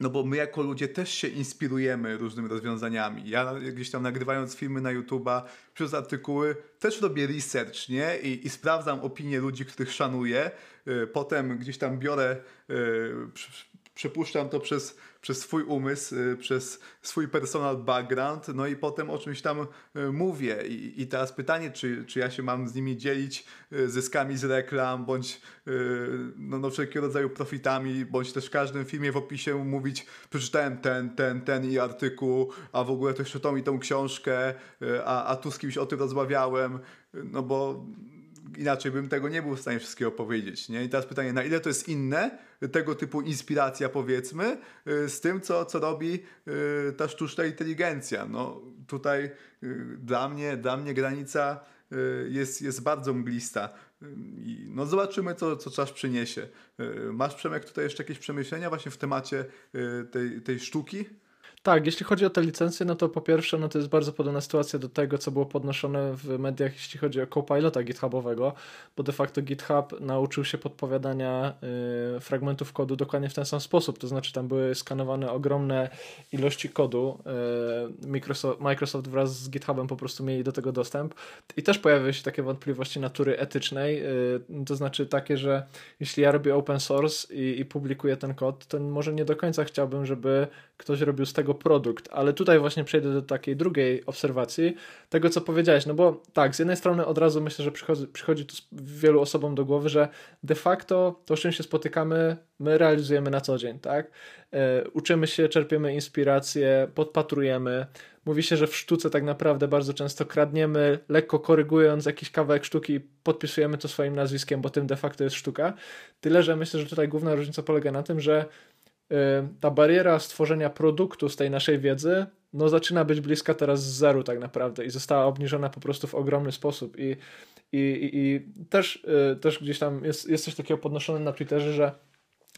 no bo my jako ludzie też się inspirujemy różnymi rozwiązaniami. Ja gdzieś tam nagrywając filmy na YouTube'a przez artykuły też robię research, nie? I, i sprawdzam opinie ludzi, których szanuję. Y, potem gdzieś tam biorę, y, przepuszczam to przez, przez swój umysł, y, przez swój personal background, no i potem o czymś tam y, mówię. I, i teraz pytanie, czy, czy ja się mam z nimi dzielić y, zyskami z reklam, bądź no, no wszelkiego rodzaju profitami, bądź też w każdym filmie w opisie mówić, przeczytałem ten, ten, ten i artykuł, a w ogóle też tą i tą książkę, a, a tu z kimś o tym rozmawiałem, no bo inaczej bym tego nie był w stanie wszystkiego powiedzieć. Nie? I teraz pytanie, na ile to jest inne, tego typu inspiracja powiedzmy, y, z tym, co, co robi y, ta sztuczna inteligencja. No tutaj y, dla mnie, dla mnie granica jest, jest bardzo mglista. No zobaczymy, co, co czas przyniesie. Masz, Przemek, tutaj jeszcze jakieś przemyślenia właśnie w temacie tej, tej sztuki? Tak, jeśli chodzi o te licencje, no to po pierwsze, no to jest bardzo podobna sytuacja do tego, co było podnoszone w mediach, jeśli chodzi o Copilota GitHubowego, bo de facto GitHub nauczył się podpowiadania y, fragmentów kodu dokładnie w ten sam sposób, to znaczy tam były skanowane ogromne ilości kodu, y, Microsoft, Microsoft wraz z GitHubem po prostu mieli do tego dostęp. I też pojawiły się takie wątpliwości natury etycznej, y, to znaczy takie, że jeśli ja robię open source i, i publikuję ten kod, to może nie do końca chciałbym, żeby ktoś robił z tego produkt, ale tutaj właśnie przejdę do takiej drugiej obserwacji, tego co powiedziałeś, no bo tak, z jednej strony od razu myślę, że przychodzi, przychodzi tu wielu osobom do głowy, że de facto to, z czym się spotykamy, my realizujemy na co dzień, tak? E, uczymy się, czerpiemy inspiracje, podpatrujemy. Mówi się, że w sztuce tak naprawdę bardzo często kradniemy, lekko korygując jakiś kawałek sztuki, podpisujemy to swoim nazwiskiem, bo tym de facto jest sztuka. Tyle, że myślę, że tutaj główna różnica polega na tym, że ta bariera stworzenia produktu z tej naszej wiedzy no zaczyna być bliska teraz z zeru tak naprawdę i została obniżona po prostu w ogromny sposób. I, i, i, i też, y, też gdzieś tam jest, jest coś takiego podnoszone na Twitterze, że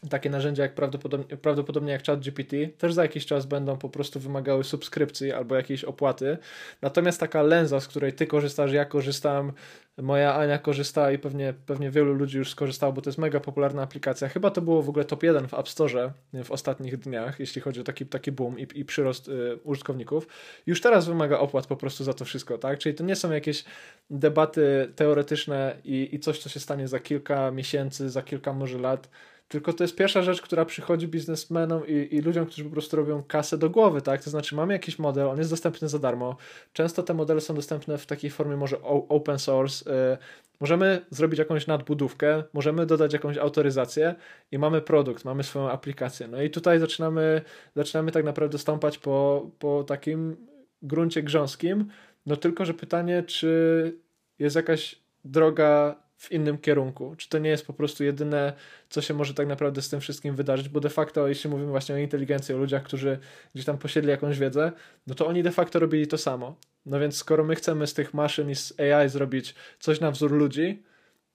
takie narzędzia jak prawdopodobnie, prawdopodobnie jak ChatGPT też za jakiś czas będą po prostu wymagały subskrypcji albo jakiejś opłaty. Natomiast taka lenza, z której ty korzystasz, ja korzystam, moja Ania korzysta i pewnie, pewnie wielu ludzi już skorzystało, bo to jest mega popularna aplikacja. Chyba to było w ogóle top 1 w App Store w ostatnich dniach, jeśli chodzi o taki, taki boom i, i przyrost y, użytkowników. Już teraz wymaga opłat po prostu za to wszystko, tak? Czyli to nie są jakieś debaty teoretyczne i, i coś, co się stanie za kilka miesięcy, za kilka może lat tylko to jest pierwsza rzecz, która przychodzi biznesmenom i, i ludziom, którzy po prostu robią kasę do głowy, tak? To znaczy mamy jakiś model, on jest dostępny za darmo. Często te modele są dostępne w takiej formie może open source. Yy, możemy zrobić jakąś nadbudówkę, możemy dodać jakąś autoryzację i mamy produkt, mamy swoją aplikację. No i tutaj zaczynamy, zaczynamy tak naprawdę stąpać po, po takim gruncie grząskim. No tylko, że pytanie, czy jest jakaś droga w innym kierunku? Czy to nie jest po prostu jedyne, co się może tak naprawdę z tym wszystkim wydarzyć? Bo de facto, jeśli mówimy właśnie o inteligencji, o ludziach, którzy gdzieś tam posiedli jakąś wiedzę, no to oni de facto robili to samo. No więc skoro my chcemy z tych maszyn i z AI zrobić coś na wzór ludzi,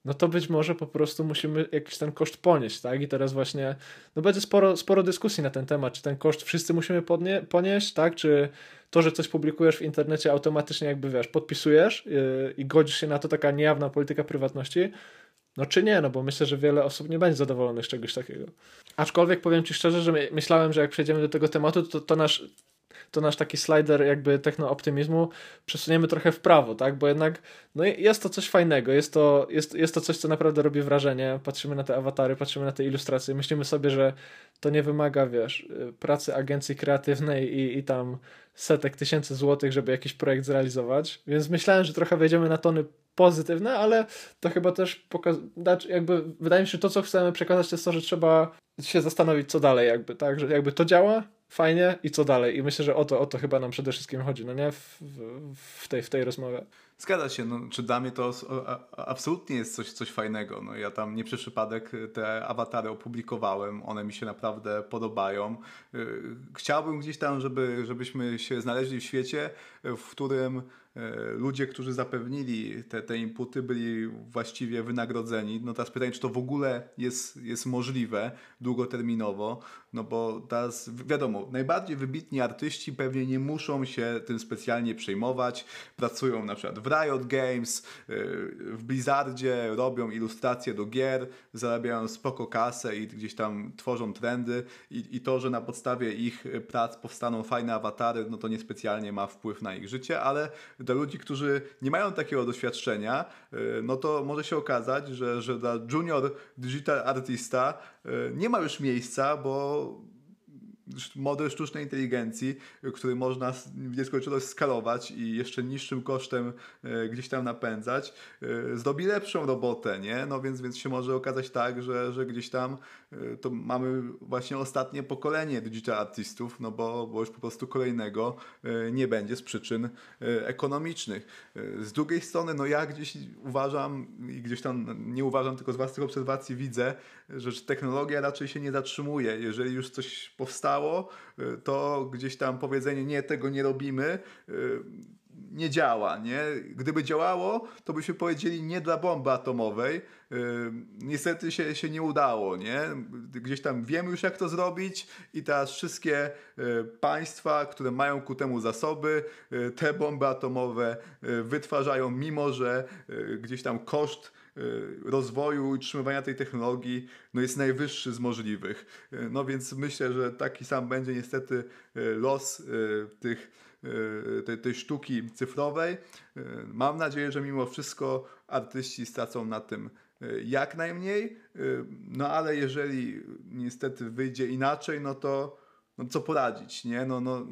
no to być może po prostu musimy jakiś ten koszt ponieść, tak? I teraz właśnie, no będzie sporo, sporo dyskusji na ten temat, czy ten koszt wszyscy musimy podnie, ponieść, tak? Czy to, że coś publikujesz w internecie automatycznie jakby, wiesz, podpisujesz yy, i godzisz się na to, taka niejawna polityka prywatności, no czy nie, no bo myślę, że wiele osób nie będzie zadowolonych z czegoś takiego. Aczkolwiek powiem Ci szczerze, że myślałem, że jak przejdziemy do tego tematu, to, to nasz to nasz taki slider jakby techno-optymizmu przesuniemy trochę w prawo, tak? Bo jednak no jest to coś fajnego, jest to, jest, jest to coś, co naprawdę robi wrażenie. Patrzymy na te awatary, patrzymy na te ilustracje, myślimy sobie, że to nie wymaga, wiesz, pracy agencji kreatywnej i, i tam setek tysięcy złotych, żeby jakiś projekt zrealizować. Więc myślałem, że trochę wejdziemy na tony pozytywne, ale to chyba też pokazać, jakby wydaje mi się, że to, co chcemy przekazać, to jest to, że trzeba się zastanowić, co dalej, jakby, tak, że jakby to działa, fajnie i co dalej. I myślę, że o to, o to chyba nam przede wszystkim chodzi, no nie? W, w, tej, w tej rozmowie. Zgadza się, no, czy dla mnie to absolutnie jest coś, coś fajnego. No, ja tam nie przez przypadek te awatary opublikowałem, one mi się naprawdę podobają. Y, chciałbym gdzieś tam, żeby, żebyśmy się znaleźli w świecie, w którym E, ludzie, którzy zapewnili te, te inputy, byli właściwie wynagrodzeni. No teraz pytanie, czy to w ogóle jest, jest możliwe długoterminowo, no bo teraz wiadomo, najbardziej wybitni artyści pewnie nie muszą się tym specjalnie przejmować, pracują na przykład w Riot Games, w Blizzardzie robią ilustracje do gier, zarabiają spoko kasę i gdzieś tam tworzą trendy. I, i to, że na podstawie ich prac powstaną fajne awatary, no to niespecjalnie ma wpływ na ich życie, ale dla ludzi, którzy nie mają takiego doświadczenia, no to może się okazać, że, że dla junior digital artista nie ma już miejsca, bo so model sztucznej inteligencji, który można w nieskończoność skalować i jeszcze niższym kosztem e, gdzieś tam napędzać, e, zrobi lepszą robotę, nie? No więc, więc się może okazać tak, że, że gdzieś tam e, to mamy właśnie ostatnie pokolenie digital artistów, no bo, bo już po prostu kolejnego nie będzie z przyczyn ekonomicznych. Z drugiej strony, no ja gdzieś uważam i gdzieś tam nie uważam, tylko z własnych obserwacji widzę, że technologia raczej się nie zatrzymuje. Jeżeli już coś powstało, y, to gdzieś tam powiedzenie nie, tego nie robimy, y, nie działa, nie? Gdyby działało, to byśmy powiedzieli nie dla bomby atomowej. Y, niestety się, się nie udało, nie? Gdzieś tam wiemy już jak to zrobić i teraz wszystkie państwa, które mają ku temu zasoby, te bomby atomowe wytwarzają, mimo że gdzieś tam koszt rozwoju i utrzymywania tej technologii no jest najwyższy z możliwych. Y, no więc myślę, że taki sam będzie niestety y, los tych, tej, tej sztuki cyfrowej. Mam nadzieję, że mimo wszystko artyści stracą na tym jak najmniej, no ale jeżeli niestety wyjdzie inaczej, no to no co poradzić, nie? No, no,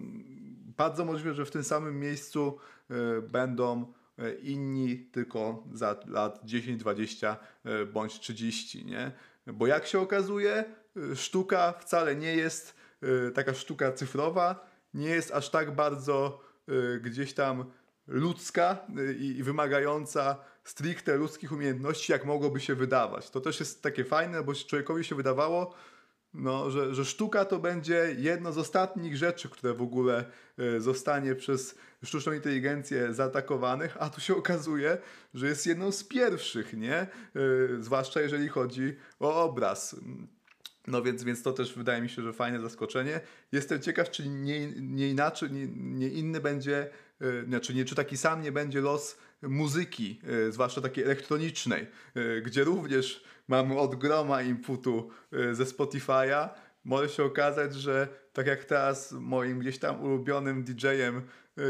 bardzo możliwe, że w tym samym miejscu będą inni tylko za lat 10, 20 e, bądź 30, nie? Bo jak się okazuje, e, sztuka wcale nie jest taka sztuka cyfrowa, nie jest aż tak bardzo gdzieś tam ludzka i wymagająca stricte ludzkich umiejętności, jak mogłoby się wydawać. To też jest takie fajne, bo człowiekowi się wydawało, no, że, że sztuka to będzie jedno z ostatnich rzeczy, które w ogóle e, zostanie przez sztuczną inteligencję zaatakowanych, a tu się okazuje, że jest jedną z pierwszych, nie? E, zwłaszcza jeżeli chodzi o obraz. No więc, więc to też wydaje mi się, że fajne zaskoczenie. Jestem ciekaw, czy nie, nie inaczej, nie, nie inny będzie, e, znaczy nie, czy taki sam nie będzie los muzyki, zwłaszcza takiej elektronicznej, gdzie również mamy od groma inputu y, ze Spotify'a, może się okazać, że tak jak teraz moim gdzieś tam ulubionym DJ-em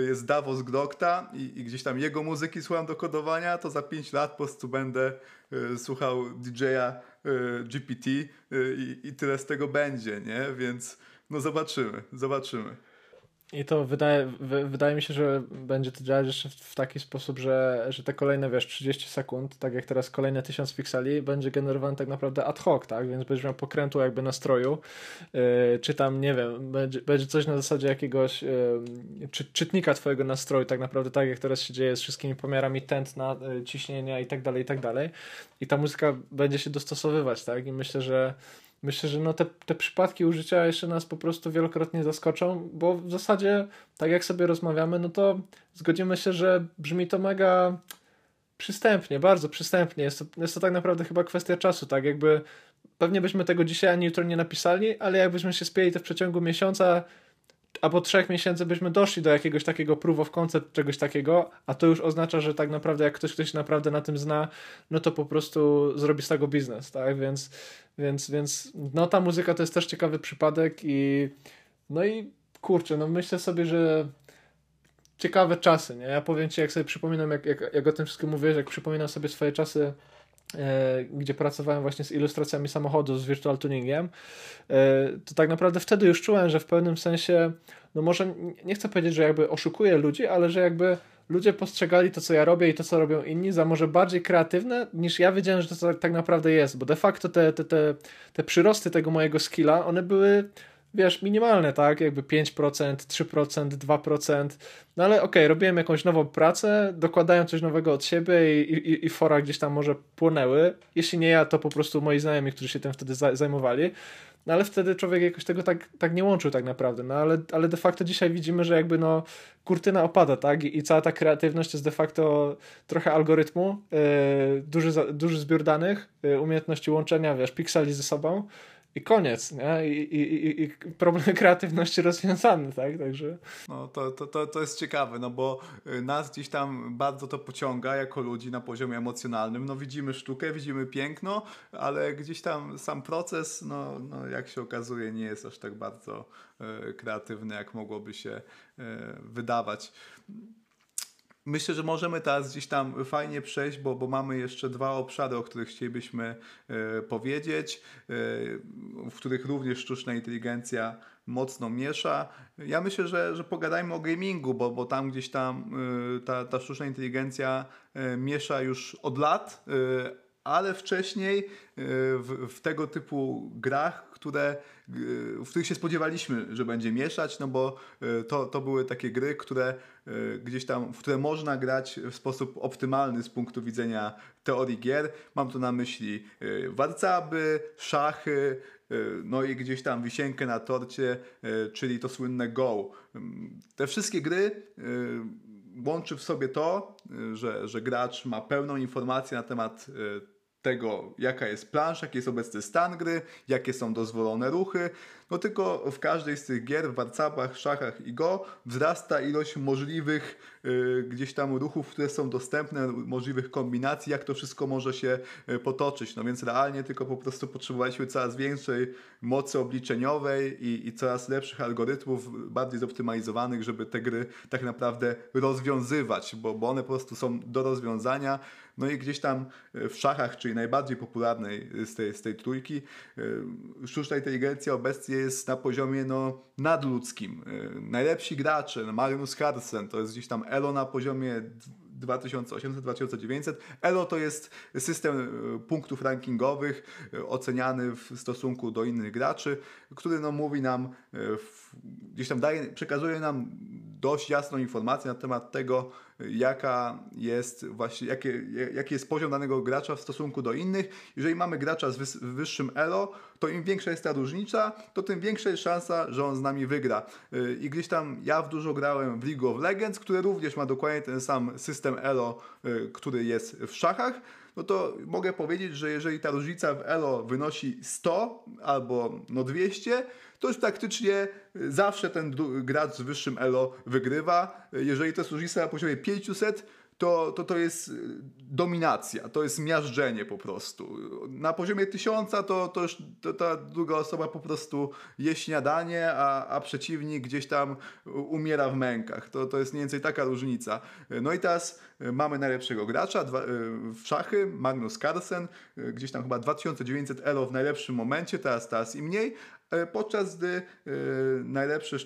jest Davos Grokta i, i, gdzieś tam jego muzyki słucham do kodowania, to za 5 lat po prostu będę y, słuchał DJ-a y, GPT y, i tyle z tego będzie, nie? Więc no zobaczymy, zobaczymy. I to wydaje, wydaje mi się, że będzie to działać jeszcze w taki sposób, że, że te kolejne, wiesz, 30 sekund, tak jak teraz kolejne 1000 pikseli, będzie generowane tak naprawdę ad hoc, tak? Więc będziesz miał pokrętu jakby nastroju, yy, czy tam, nie wiem, będzie, będzie coś na zasadzie jakiegoś yy, czy, czytnika twojego nastroju, tak naprawdę tak jak teraz się dzieje z wszystkimi pomiarami tętna, yy, ciśnienia i tak dalej, i tak dalej. I ta muzyka będzie się dostosowywać, tak? I myślę, że myślę, że no te, te przypadki użycia jeszcze nas po prostu wielokrotnie zaskoczą, bo w zasadzie, tak jak sobie rozmawiamy, no to zgodzimy się, że brzmi to mega przystępnie, bardzo przystępnie. Jest to, jest to tak naprawdę chyba kwestia czasu, tak jakby pewnie byśmy tego dzisiaj ani jutro nie napisali, ale jakbyśmy się spieli to w przeciągu miesiąca a po trzech miesięcy byśmy doszli do jakiegoś takiego proof of concept, czegoś takiego, a to już oznacza, że tak naprawdę jak ktoś, ktoś naprawdę na tym zna, no to po prostu zrobi z tego biznes, tak, więc, więc, więc no ta muzyka to jest też ciekawy przypadek i no i kurczę, no myślę sobie, że ciekawe czasy, nie, ja powiem Ci, jak sobie przypominam, jak, jak, jak o tym wszystkim mówię, jak przypominam sobie swoje czasy gdzie pracowałem właśnie z ilustracjami samochodu, z virtual tuningiem, e, to tak naprawdę wtedy już czułem, że w pewnym sensie, no może nie chcę powiedzieć, że jakby oszukuję ludzi, ale że jakby ludzie postrzegali to, co ja robię i to, co robią inni, za może bardziej kreatywne, niż ja wiedziałem, że to tak naprawdę jest, bo de facto te, te, te, te przyrosty tego mojego skilla, one były wiesz, minimalne, tak? Jakby 5%, 3%, 2%. No ale okej, okay, robiłem jakąś nową pracę, dokładałem coś nowego od siebie i, i, i fora gdzieś tam może płonęły. Jeśli nie ja, to po prostu moi znajomi, którzy się tym wtedy zajmowali. No ale wtedy człowiek jakoś tego tak, tak nie łączył tak naprawdę. No ale, ale de facto dzisiaj widzimy, że jakby no kurtyna opada, tak? I, i cała ta kreatywność jest de facto trochę algorytmu, yy, duży, duży zbiór danych, yy, umiejętności łączenia, wiesz, pikseli ze sobą i koniec, nie? I, i, i problem kreatywności rozwiązany, tak? Także... No to, to, to, to jest ciekawe, no bo y, nas gdzieś tam bardzo to pociąga jako ludzi na poziomie emocjonalnym. No widzimy sztukę, widzimy piękno, ale gdzieś tam sam proces, no, no jak się okazuje, nie jest aż tak bardzo y, kreatywny, jak mogłoby się y, wydawać. Myślę, że możemy teraz gdzieś tam fajnie przejść, bo, bo mamy jeszcze dwa obszary, o których chcielibyśmy e, powiedzieć, e, w których również sztuczna inteligencja mocno miesza. Ja myślę, że, że pogadajmy o gamingu, bo, bo tam gdzieś tam e, ta, ta sztuczna inteligencja miesza już od lat, ale wcześniej e, w, w tego typu grach, które, w których się spodziewaliśmy, że będzie mieszać, no bo e, to, to były takie gry, które e, gdzieś tam, w które można grać w sposób optymalny z punktu widzenia teorii gier. Mam tu na myśli e, warcaby, szachy, no i gdzieś tam wisienkę na torcie, czyli to słynne Go. Te wszystkie gry łączy w sobie to, że, że gracz ma pełną informację na temat tego, jaka jest plansza, jaki jest obecny stan gry, jakie są dozwolone ruchy. No tylko w każdej z tych gier, w warcapach, szachach i go wzrasta ilość możliwych y, gdzieś tam ruchów, które są dostępne, możliwych kombinacji, jak to wszystko może się y, potoczyć. No więc realnie tylko po prostu potrzebowaliśmy coraz większej mocy obliczeniowej i, i coraz lepszych algorytmów, bardziej zoptymalizowanych, żeby te gry tak naprawdę rozwiązywać, bo, bo one po prostu są do rozwiązania. No i gdzieś tam y, w szachach, czyli najbardziej popularnej z tej, z tej trójki, sztuczna inteligencja obecnie jest na poziomie no, nadludzkim. Najlepsi gracze, no Magnus Carlsen, to jest gdzieś tam Elo na poziomie 2800-2900. Elo to jest system e, punktów rankingowych e, oceniany w stosunku do innych graczy, który no, mówi nam, e, gdzieś tam daje, przekazuje nam dość jasną informację na temat tego, jaka jest właśnie, jaki, jaki jest poziom danego gracza w stosunku do innych. Jeżeli mamy gracza z wyższym elo, to im większa jest ta różnica, to tym większa jest szansa, że on z nami wygra. Y, I gdzieś tam ja w dużo grałem w League of Legends, które również ma dokładnie ten sam system elo, y, który jest w szachach no to mogę powiedzieć, że jeżeli ta różnica w elo wynosi 100 albo no 200, to już praktycznie zawsze ten gracz z wyższym elo wygrywa. Jeżeli to jest różnica na poziomie 500, to, to, to jest y, dominacja, to jest miażdżenie po prostu. Na poziomie tysiąca to, to już to, ta druga osoba po prostu je śniadanie, a, a przeciwnik gdzieś tam umiera w mękach. To, to jest mniej więcej taka różnica. No i teraz y, mamy najlepszego gracza dwa, y, w szachy, Magnus Carlsen, gdzieś tam chyba 2900 elo w najlepszym momencie, teraz, teraz i mniej, podczas gdy e, najlepsze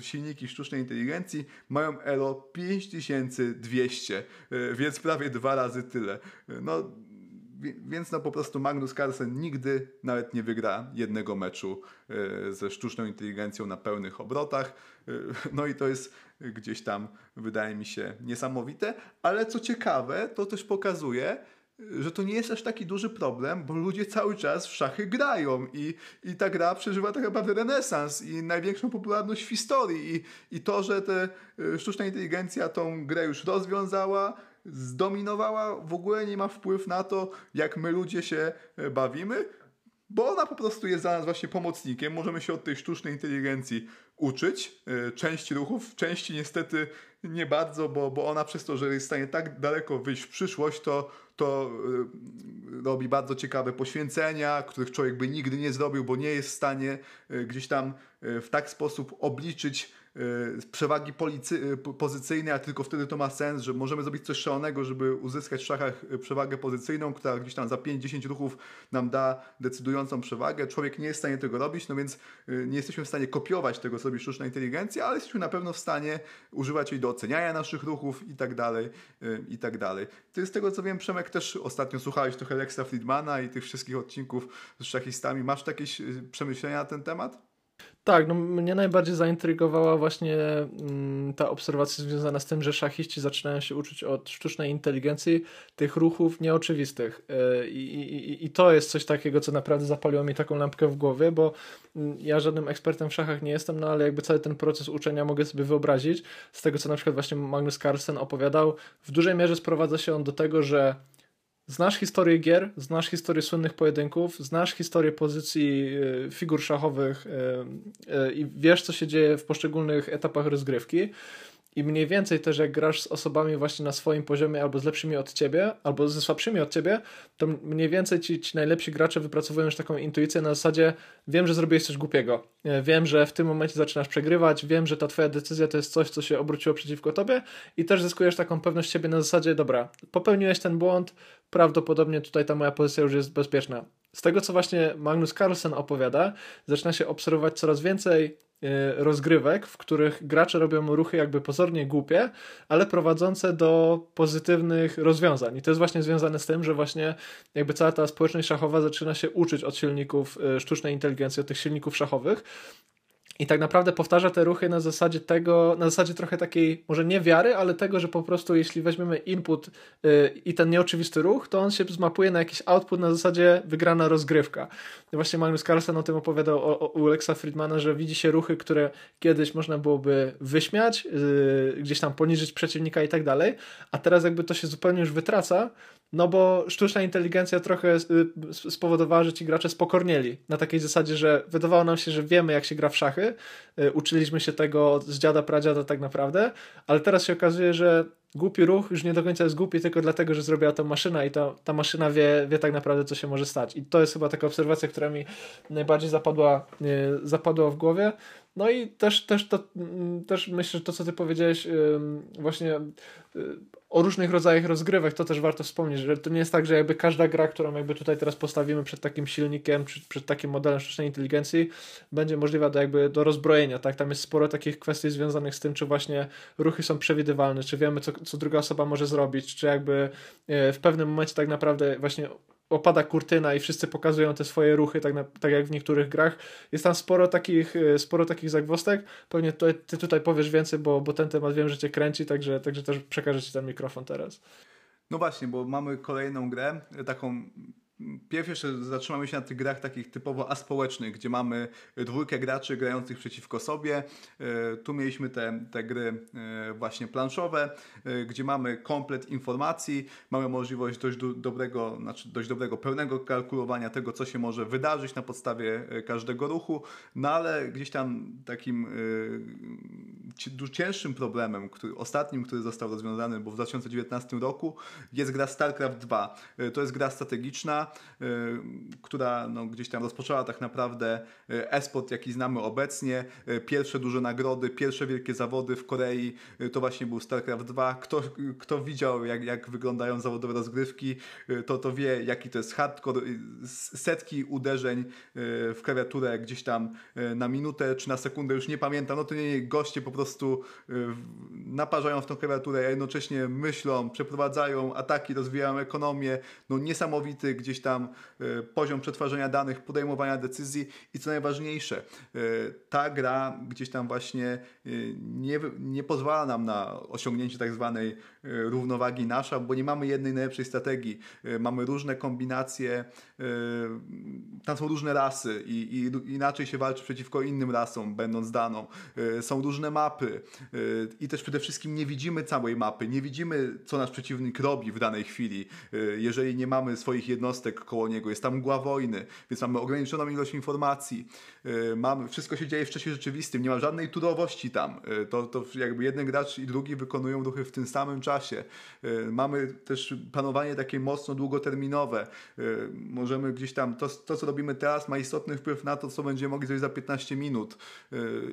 silniki sztucznej inteligencji mają ELO 5200, e, więc prawie dwa razy tyle. No, więc no po prostu Magnus Carlsen nigdy nawet nie wygra jednego meczu ze sztuczną inteligencją na pełnych obrotach. No i to jest gdzieś tam, wydaje mi się, niesamowite, ale co ciekawe, to też pokazuje, że to nie jest aż taki duży problem, bo ludzie cały czas w szachy grają i, i ta gra przeżywa tak naprawdę renesans i największą popularność w historii i, i to, że te y, sztuczna inteligencja tą grę już rozwiązała, zdominowała, w ogóle nie ma wpływ na to, jak my ludzie się y, bawimy, bo ona po prostu jest dla nas właśnie pomocnikiem. Możemy się od tej sztucznej inteligencji uczyć y, części ruchów, części niestety nie bardzo, bo, bo ona przez to, że jest w stanie tak daleko wyjść w przyszłość, to, to y, robi bardzo ciekawe poświęcenia, których człowiek by nigdy nie zrobił, bo nie jest w stanie y, gdzieś tam w tak sposób obliczyć Y, przewagi policy, y, pozycyjnej, a tylko wtedy to ma sens, że możemy zrobić coś szalonego, żeby uzyskać w szachach y, przewagę pozycyjną, która gdzieś tam za 5-10 ruchów nam da decydującą przewagę. Człowiek nie jest w stanie tego robić, no więc nie jesteśmy w stanie kopiować tego, co robi sztuczna inteligencja, ale jesteśmy na pewno w stanie używać jej do oceniania naszych ruchów i tak dalej, i tak dalej. Ty z tego co wiem, Przemek, też ostatnio słuchałeś trochę Lexa Friedmana i tych wszystkich odcinków z szachistami. Masz jakieś przemyślenia na ten temat? Tak, no mnie najbardziej zaintrygowała właśnie mm, ta obserwacja związana z tym, że szachiści zaczynają się uczyć od sztucznej inteligencji tych ruchów nieoczywistych. Yy, i, I to jest coś takiego, co naprawdę zapaliło mi taką lampkę w głowie, bo mm, ja żadnym ekspertem w szachach nie jestem, no ale jakby cały ten proces uczenia mogę sobie wyobrazić. Z tego, co na przykład właśnie Magnus Carlsen opowiadał, w dużej mierze sprowadza się on do tego, że znasz historię gier, znasz historię słynnych pojedynków, znasz historię pozycji y, figur szachowych y, y, i wiesz, co się dzieje w poszczególnych etapach rozgrywki. I mniej więcej też jak grasz z osobami właśnie na swoim poziomie albo z lepszymi od ciebie, albo ze słabszymi od ciebie, to mniej więcej ci, ci najlepsi gracze wypracowują już taką intuicję na zasadzie wiem, że zrobiłeś coś głupiego, wiem, że w tym momencie zaczynasz przegrywać, wiem, że ta twoja decyzja to jest coś, co się obróciło przeciwko tobie i też zyskujesz taką pewność siebie na zasadzie dobra, popełniłeś ten błąd, prawdopodobnie tutaj ta moja pozycja już jest bezpieczna. Z tego, co właśnie Magnus Carlsen opowiada, zaczyna się obserwować coraz więcej E, rozgrywek, w których gracze robią ruchy jakby pozornie głupie, ale prowadzące do pozytywnych rozwiązań. I to jest właśnie związane z tym, że właśnie jakby cała ta społeczność szachowa zaczyna się uczyć od silników e, sztucznej inteligencji, od tych silników szachowych, i tak naprawdę powtarza te ruchy na zasadzie tego, na zasadzie trochę takiej, może nie wiary, ale tego, że po prostu jeśli weźmiemy input yy, i ten nieoczywisty ruch, to on się zmapuje na jakiś output na zasadzie wygrana rozgrywka. Właśnie Magnus Carlsen o tym opowiadał o, o, u Alexa Friedmana, że widzi się ruchy, które kiedyś można byłoby wyśmiać, yy, gdzieś tam poniżyć przeciwnika i tak dalej, a teraz jakby to się zupełnie już wytraca, no bo sztuczna inteligencja trochę y, spowodowała, że ci gracze spokornieli. Na takiej zasadzie, że wydawało nam się, że wiemy, jak się gra w szachy. Y, uczyliśmy się tego z dziada, pradziada tak naprawdę, ale teraz się okazuje, że głupi ruch już nie do końca jest głupi tylko dlatego, że zrobiła to maszyna i ta, ta maszyna wie, wie tak naprawdę, co się może stać. I to jest chyba taka obserwacja, która mi najbardziej zapadła, y, zapadła w głowie. No i też, też, to, mm, też myślę, że to, co ty powiedziałeś, właśnie o różnych rodzajach rozgrywek, to też warto wspomnieć, że to nie jest tak, że jakby każda gra, którą jakby tutaj teraz postawimy przed takim silnikiem, przed, przed takim modelem sztucznej inteligencji, będzie możliwa do jakby do rozbrojenia, tak? Tam jest sporo takich kwestii związanych z tym, czy właśnie ruchy są przewidywalne, czy wiemy, co, co druga osoba może zrobić, czy jakby e, w pewnym momencie tak naprawdę właśnie opada kurtyna i wszyscy pokazują te swoje ruchy, tak, na, tak jak w niektórych grach. Jest tam sporo takich, e, sporo takich zagwostek. Pewnie to, ty tutaj powiesz więcej, bo, bo ten temat wiem, że cię kręci, także, także też przekażę ci ten mikrofon teraz. No właśnie, bo mamy kolejną grę, taką Pierwsze zatrzymamy się na tych grach takich typowo aspołecznych, gdzie mamy dwójkę graczy grających przeciwko sobie. E, tu mieliśmy te, te gry e, właśnie planszowe, e, gdzie mamy komplet informacji, mamy możliwość dość dobrego, znaczy dość dobrego, pełnego kalkulowania tego, co się może wydarzyć na podstawie każdego ruchu, no ale gdzieś tam takim cięższym problemem, który, ostatnim, który został rozwiązany, bo w 2019 roku, jest gra StarCraft 2. To jest gra strategiczna, Y, która no, gdzieś tam rozpoczęła tak naprawdę y, esport, jaki znamy obecnie. Y, pierwsze duże nagrody, pierwsze wielkie zawody w Korei to właśnie był StarCraft 2. Kto, kto widział, jak, jak wyglądają zawodowe rozgrywki, to, to wie, jaki to jest hardcore. Setki uderzeń w klawiaturę gdzieś tam na minutę czy na sekundę, już nie pamiętam. No to nie goście po prostu naparzają w tą klawiaturę, a jednocześnie myślą, przeprowadzają ataki, rozwijają ekonomię. No niesamowity gdzieś tam e, poziom przetwarzania danych, podejmowania decyzji i co najważniejsze, e, ta gra gdzieś tam właśnie e, nie, nie pozwala nam na osiągnięcie tak zwanej równowagi nasza, bo nie mamy jednej najlepszej strategii. Mamy różne kombinacje, tam są różne rasy i, i inaczej się walczy przeciwko innym rasom, będąc daną. Są różne mapy i też przede wszystkim nie widzimy całej mapy, nie widzimy, co nasz przeciwnik robi w danej chwili, jeżeli nie mamy swoich jednostek koło niego, jest tam mgła wojny, więc mamy ograniczoną ilość informacji, y, mamy, wszystko się dzieje w czasie rzeczywistym, nie ma żadnej turowości tam, y, to, to jakby jeden gracz i drugi wykonują ruchy w tym samym czasie. Y, mamy też planowanie takie mocno długoterminowe, możemy gdzieś tam, to, to co robimy teraz ma istotny wpływ na to, co będziemy mogli zrobić za 15 minut.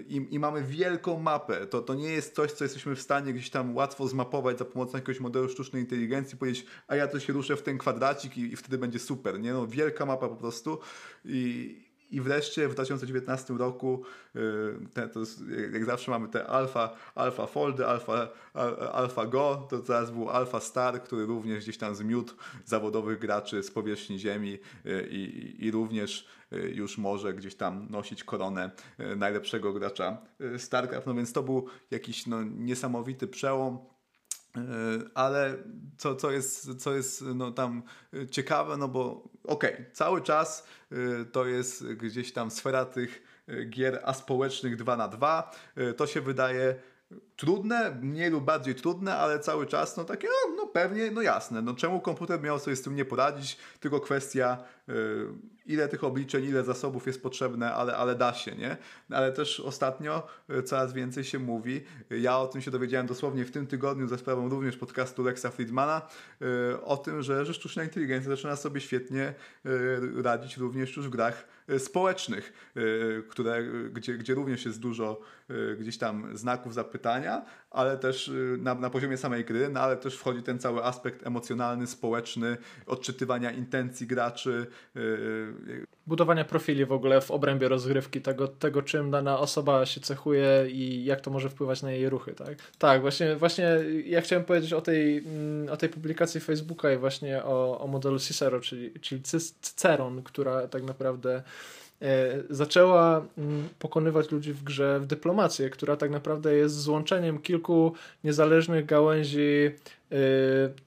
I, i mamy wielką mapę, to, to nie jest coś, co jesteśmy w stanie gdzieś tam łatwo zmapować za pomocą jakiegoś modelu sztucznej inteligencji, powiedzieć, a ja to się ruszę w ten kwadracik i, i wtedy będzie super, nie? No, wielka mapa po prostu i, i wreszcie w 2019 roku, y, te, to jest, jak zawsze mamy te alfa, alfa foldy, alfa, alfa go, to teraz był alfa star, który również gdzieś tam zmiótł zawodowych graczy z powierzchni ziemi y, i, i również y, już może gdzieś tam nosić koronę najlepszego gracza StarCraft. No więc to był jakiś no, niesamowity przełom ale co, co jest, co jest no, tam ciekawe, no bo okej, okay, cały czas e, to jest gdzieś tam sfera tych e, gier aspołecznych 2 na 2 To się wydaje trudne, mniej lub bardziej trudne, ale cały czas no takie, no pewnie, no jasne, no czemu komputer miał sobie z tym nie poradzić, tylko kwestia y, ile tych obliczeń, ile zasobów jest potrzebne, ale, ale da się, nie? Ale też ostatnio y, coraz więcej się mówi, ja o tym się dowiedziałem dosłownie w tym tygodniu za sprawą również podcastu Lexa Friedmana, y, o tym, że, sztuczna inteligencja zaczyna sobie świetnie y, radzić również już w grach społecznych, y, które, gdzie, gdzie również jest dużo y, gdzieś tam znaków zapytania, ale też na, na poziomie samej gry, no ale też wchodzi ten cały aspekt emocjonalny, społeczny, odczytywania intencji graczy. Budowania profili w ogóle w obrębie rozgrywki, tego, tego czym dana osoba się cechuje i jak to może wpływać na jej ruchy, tak? Tak, właśnie, właśnie ja chciałem powiedzieć o tej, mm, o tej publikacji Facebooka i właśnie o, o modelu Cicero, czyli, czyli Cyceron, która tak naprawdę zaczęła mm, pokonywać ludzi w grze w dyplomację, która tak naprawdę jest złączeniem kilku niezależnych gałęzi e,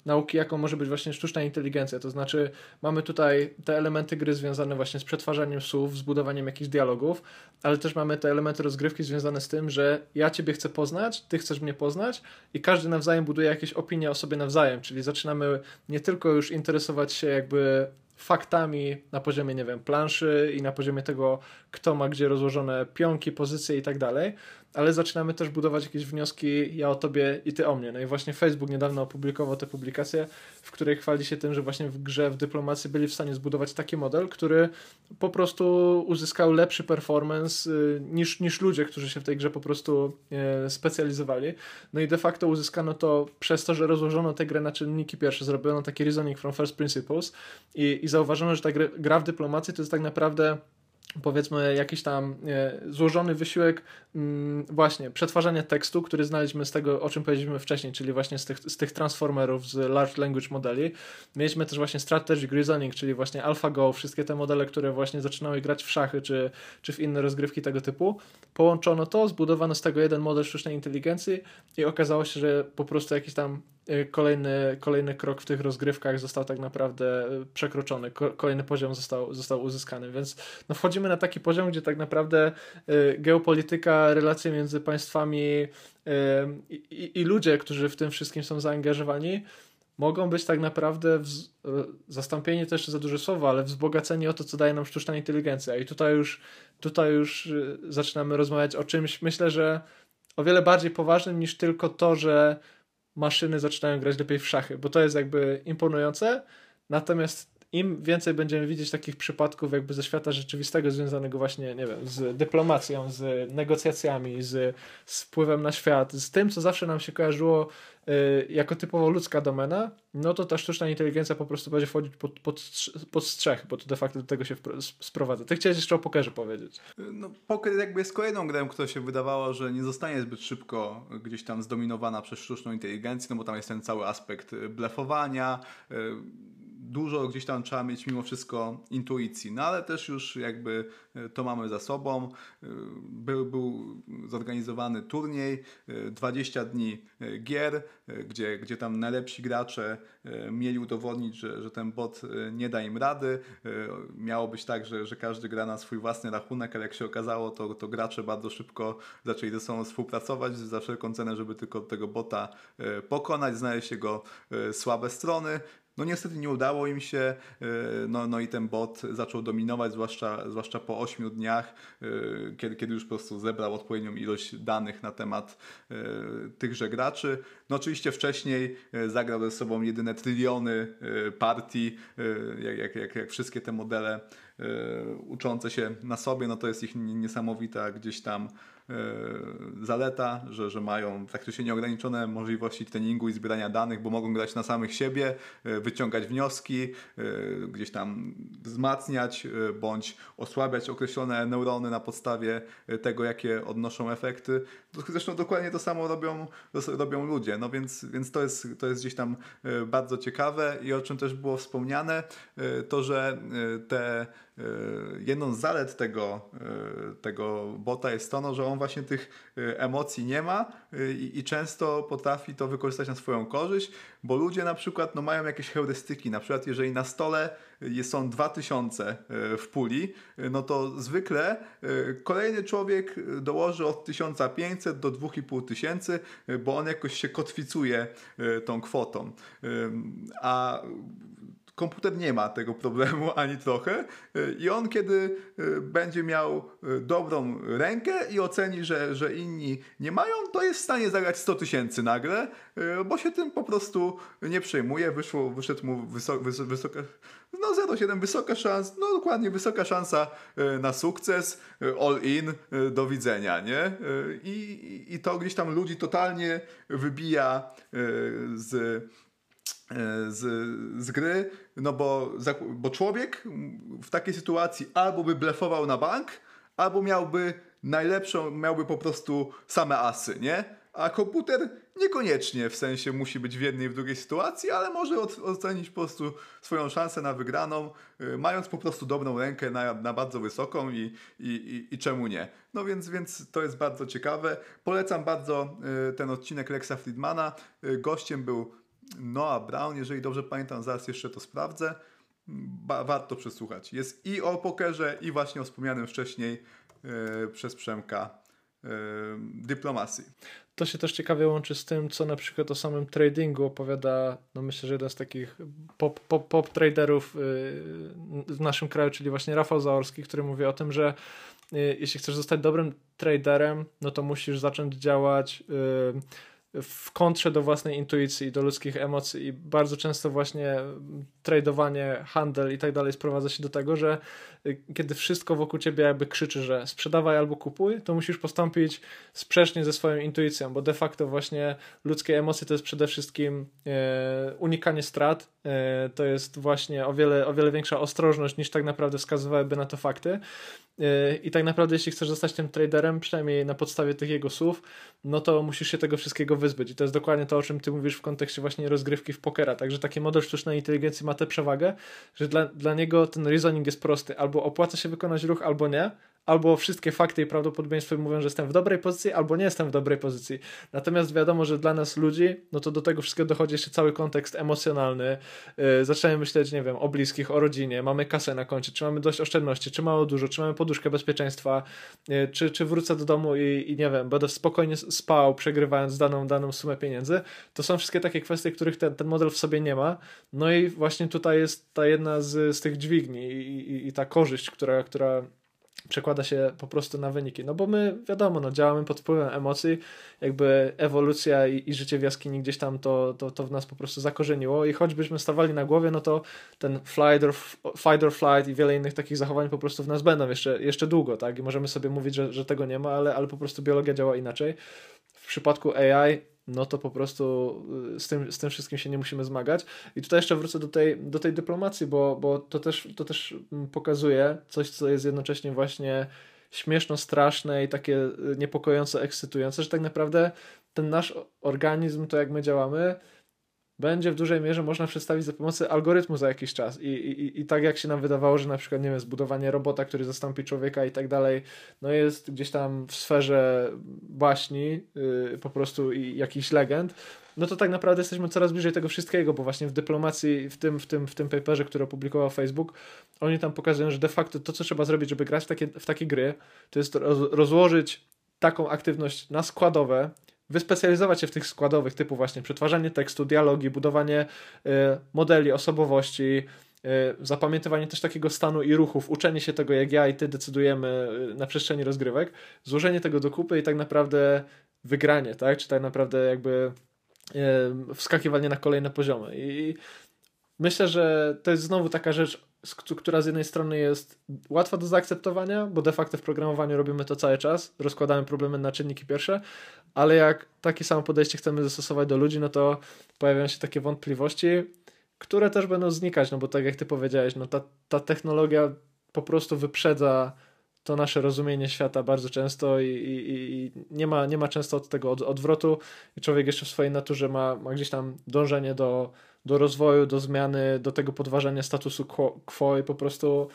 nauki, jaką może być właśnie sztuczna inteligencja. To znaczy, mamy tutaj te elementy gry związane właśnie z przetwarzaniem słów, z budowaniem jakichś dialogów, ale też mamy te elementy rozgrywki związane z tym, że ja ciebie chcę poznać, ty chcesz mnie poznać i każdy nawzajem buduje jakieś opinie o sobie nawzajem, czyli zaczynamy nie tylko już interesować się jakby faktami na poziomie, nie wiem, planszy i na poziomie tego, kto ma gdzie rozłożone pionki, pozycje i tak dalej, ale zaczynamy też budować jakieś wnioski ja o tobie i ty o mnie. No i właśnie Facebook niedawno opublikował tę publikację, w której chwali się tym, że właśnie w grze w dyplomacji byli w stanie zbudować taki model, który po prostu uzyskał lepszy performance y, niż, niż ludzie, którzy się w tej grze po prostu e, specjalizowali. No i de facto uzyskano to przez to, że rozłożono tę grę na czynniki pierwsze, zrobiono taki reasoning from first principles i, i zauważono, że ta gra w dyplomacji to jest tak naprawdę powiedzmy jakiś tam e, złożony wysiłek mm, właśnie przetwarzania tekstu, który znaleźliśmy z tego, o czym powiedzieliśmy wcześniej, czyli właśnie z tych, z tych transformerów, z large language modeli. Mieliśmy też właśnie strategic reasoning, czyli właśnie AlphaGo, wszystkie te modele, które właśnie zaczynały grać w szachy, czy, czy w inne rozgrywki tego typu. Połączono to, zbudowano z tego jeden model sztucznej inteligencji i okazało się, że po prostu jakiś tam kolejny, kolejny krok w tych rozgrywkach został tak naprawdę e, przekroczony, Ko- kolejny poziom został, został uzyskany, więc no wchodzimy na taki poziom, gdzie tak naprawdę y, geopolityka, relacje między państwami y, i, i ludzie, którzy w tym wszystkim są zaangażowani, mogą być tak naprawdę wz- y, zastąpieni też za duże słowo, ale wzbogaceni o to, co daje nam sztuczna inteligencja. I tutaj już, tutaj już y, zaczynamy rozmawiać o czymś, myślę, że o wiele bardziej poważnym niż tylko to, że maszyny zaczynają grać lepiej w szachy, bo to jest jakby imponujące, natomiast im więcej będziemy widzieć takich przypadków jakby ze świata rzeczywistego związanego właśnie, nie wiem, z dyplomacją, z negocjacjami, z, z wpływem na świat, z tym, co zawsze nam się kojarzyło y, jako typowo ludzka domena, no to ta sztuczna inteligencja po prostu będzie wchodzić pod, pod, pod strzech, bo to de facto do tego się sprowadza. Ty chciałeś jeszcze o pokerze powiedzieć. No, poker jakby jest kolejną grą, która się wydawało, że nie zostanie zbyt szybko gdzieś tam zdominowana przez sztuczną inteligencję, no bo tam jest ten cały aspekt blefowania, y, dużo gdzieś tam trzeba mieć mimo wszystko intuicji, no ale też już jakby y, to mamy za sobą. Y, Był, był zorganizowany turniej, y, 20 dni y, gier, gdzie, gdzie tam najlepsi gracze mieli udowodnić, że, że ten bot nie da im rady. Miało być tak, że, że każdy gra na swój własny rachunek, ale jak się okazało, to, to gracze bardzo szybko zaczęli ze sobą współpracować za wszelką cenę, żeby tylko tego bota pokonać, znaleźć jego słabe strony. No niestety nie udało im się, y, no, no i ten bot zaczął dominować, zwłaszcza, zwłaszcza po 8 dniach, y, kiedy, kiedy już po prostu zebrał odpowiednią ilość danych na temat y, tychże graczy. No oczywiście wcześniej zagrał ze sobą jedyne tryliony partii, jak, jak, jak, jak wszystkie te modele uczące się na sobie, no to jest ich ni- niesamowita gdzieś tam zaleta, że, że mają praktycznie nieograniczone możliwości treningu i zbierania danych, bo mogą grać na samych siebie, y, wyciągać wnioski, y, gdzieś tam wzmacniać bądź osłabiać określone neurony na podstawie tego, jakie odnoszą efekty. Zresztą dokładnie to samo robią, robią ludzie, no więc, więc to, jest, to jest gdzieś tam bardzo ciekawe i o czym też było wspomniane, to, że te jedną z zalet tego, tego bota jest to, no, że on właśnie tych emocji nie ma i, i często potrafi to wykorzystać na swoją korzyść, bo ludzie na przykład no, mają jakieś heurystyki, na przykład jeżeli na stole są 2000 w puli, no to zwykle kolejny człowiek dołoży od 1500 do 2500, bo on jakoś się kotwicuje tą kwotą. A komputer nie ma tego problemu ani trochę i on kiedy będzie miał dobrą rękę i oceni, że, że inni nie mają, to jest w stanie zagrać 100 tysięcy nagle, bo się tym po prostu nie przejmuje. Wyszło, wyszedł mu wysoka, wysoka no 0,7 wysoka szansa, no dokładnie wysoka szansa na sukces, all in, do widzenia, nie? I, i to gdzieś tam ludzi totalnie wybija z z, z gry, no bo, bo człowiek w takiej sytuacji albo by blefował na bank, albo miałby najlepszą, miałby po prostu same asy, nie? A komputer niekoniecznie w sensie musi być w jednej i w drugiej sytuacji, ale może ocenić po prostu swoją szansę na wygraną, y, mając po prostu dobrą rękę na, na bardzo wysoką i, i, i, i, czemu nie. No więc, więc to jest bardzo ciekawe. Polecam bardzo y, ten odcinek Lexa Friedmana. Gościem był Noah Brown, jeżeli dobrze pamiętam, zaraz jeszcze to sprawdzę. Ba warto przesłuchać. Jest i o pokerze, i właśnie o wspomnianym wcześniej yy, przez Przemka yy, dyplomacji. To się też ciekawie łączy z tym, co na przykład o samym tradingu opowiada, no myślę, że jeden z takich pop, pop, pop traderów yy, w naszym kraju, czyli właśnie Rafał Zaorski, który mówi o tym, że jeśli chcesz zostać dobrym traderem, no to musisz zacząć działać w kontrze do własnej intuicji, do ludzkich emocji i bardzo często właśnie tradowanie, handel i tak dalej sprowadza się do tego, że y, kiedy wszystko wokół ciebie jakby krzyczy, że sprzedawaj albo kupuj, to musisz postąpić sprzecznie ze swoją intuicją, bo de facto właśnie ludzkie emocje to jest przede wszystkim e, unikanie strat, e, to jest właśnie o wiele, o wiele większa ostrożność niż tak naprawdę wskazywałyby na to fakty. I tak naprawdę jeśli chcesz zostać tym traderem, przynajmniej na podstawie tych jego słów, no to musisz się tego wszystkiego wyzbyć. I to jest dokładnie to, o czym ty mówisz w kontekście właśnie rozgrywki w pokera, także taki model sztucznej inteligencji ma tę przewagę, że dla, dla niego ten reasoning jest prosty. Albo opłaca się wykonać ruch, albo nie albo wszystkie fakty i prawdopodobieństwo mówią, że jestem w dobrej pozycji, albo nie jestem w dobrej pozycji. Natomiast wiadomo, że dla nas ludzi, no to do tego wszystkiego dochodzi jeszcze cały kontekst emocjonalny. Yy, zaczynamy myśleć, nie wiem, o bliskich, o rodzinie, mamy kasę na koncie, czy mamy dość oszczędności, czy mało dużo, czy mamy poduszkę bezpieczeństwa, yy, czy, czy wrócę do domu i, i nie wiem, będę spokojnie spał, przegrywając daną, daną sumę pieniędzy. To są wszystkie takie kwestie, których ten, ten model w sobie nie ma. No i właśnie tutaj jest ta jedna z, z tych dźwigni i, i, i ta korzyść, która, która przekłada się po prostu na wyniki. No bo my, wiadomo, no, działamy pod wpływem emocji, jakby ewolucja i, i życie w jaskini gdzieś tam to, to, to w nas po prostu zakorzeniło i choćbyśmy stawali na głowie, no to ten flight or, fight or flight i wiele innych takich zachowań po prostu w nas będą jeszcze, jeszcze długo, tak? I możemy sobie mówić, że, że tego nie ma, ale, ale po prostu biologia działa inaczej. W przypadku AI no to po prostu y, z tym, z tym wszystkim się nie musimy zmagać. I tutaj jeszcze wrócę do tej, do tej dyplomacji, bo, bo to, też, to też mm, pokazuje coś, co jest jednocześnie właśnie śmieszno, straszne i takie y, niepokojące, ekscytujące, że tak naprawdę ten nasz organizm, to jak my działamy, będzie w dużej mierze można przedstawić za pomocą algorytmu za jakiś czas. I, i, I tak jak się nam wydawało, że na przykład, nie wiem, zbudowanie robota, który zastąpi człowieka i tak dalej, no jest gdzieś tam w sferze baśni yy, po prostu i jakichś legend, no to tak naprawdę jesteśmy coraz bliżej tego wszystkiego, bo właśnie w dyplomacji, w tym, w tym, w tym paperze, który opublikował Facebook, oni tam pokazują, że de facto to, co trzeba zrobić, żeby grać w takie, w takie gry, to jest rozłożyć taką aktywność na składowe, wyspecjalizować się w tych składowych typu właśnie przetwarzanie tekstu, dialogi, budowanie y, modeli osobowości, y, zapamiętywanie też takiego stanu i ruchów, uczenie się tego, jak ja i ty decydujemy y, na przestrzeni rozgrywek, złożenie tego do kupy i tak naprawdę wygranie, tak? Czy tak naprawdę jakby wskakiwanie na kolejne poziomy. I myślę, że to jest znowu taka rzecz, która z jednej strony jest łatwa do zaakceptowania, bo de facto w programowaniu robimy to cały czas, rozkładamy problemy na czynniki pierwsze, ale jak takie samo podejście chcemy zastosować do ludzi, no to pojawiają się takie wątpliwości, które też będą znikać, no bo tak jak ty powiedziałeś, no ta, ta technologia po prostu wyprzedza to nasze rozumienie świata bardzo często i, i, i, nie, ma, nie ma często od tego od, odwrotu i człowiek jeszcze w swojej naturze ma, ma gdzieś tam dążenie do, do rozwoju, do zmiany, do tego podważania statusu quo, i po prostu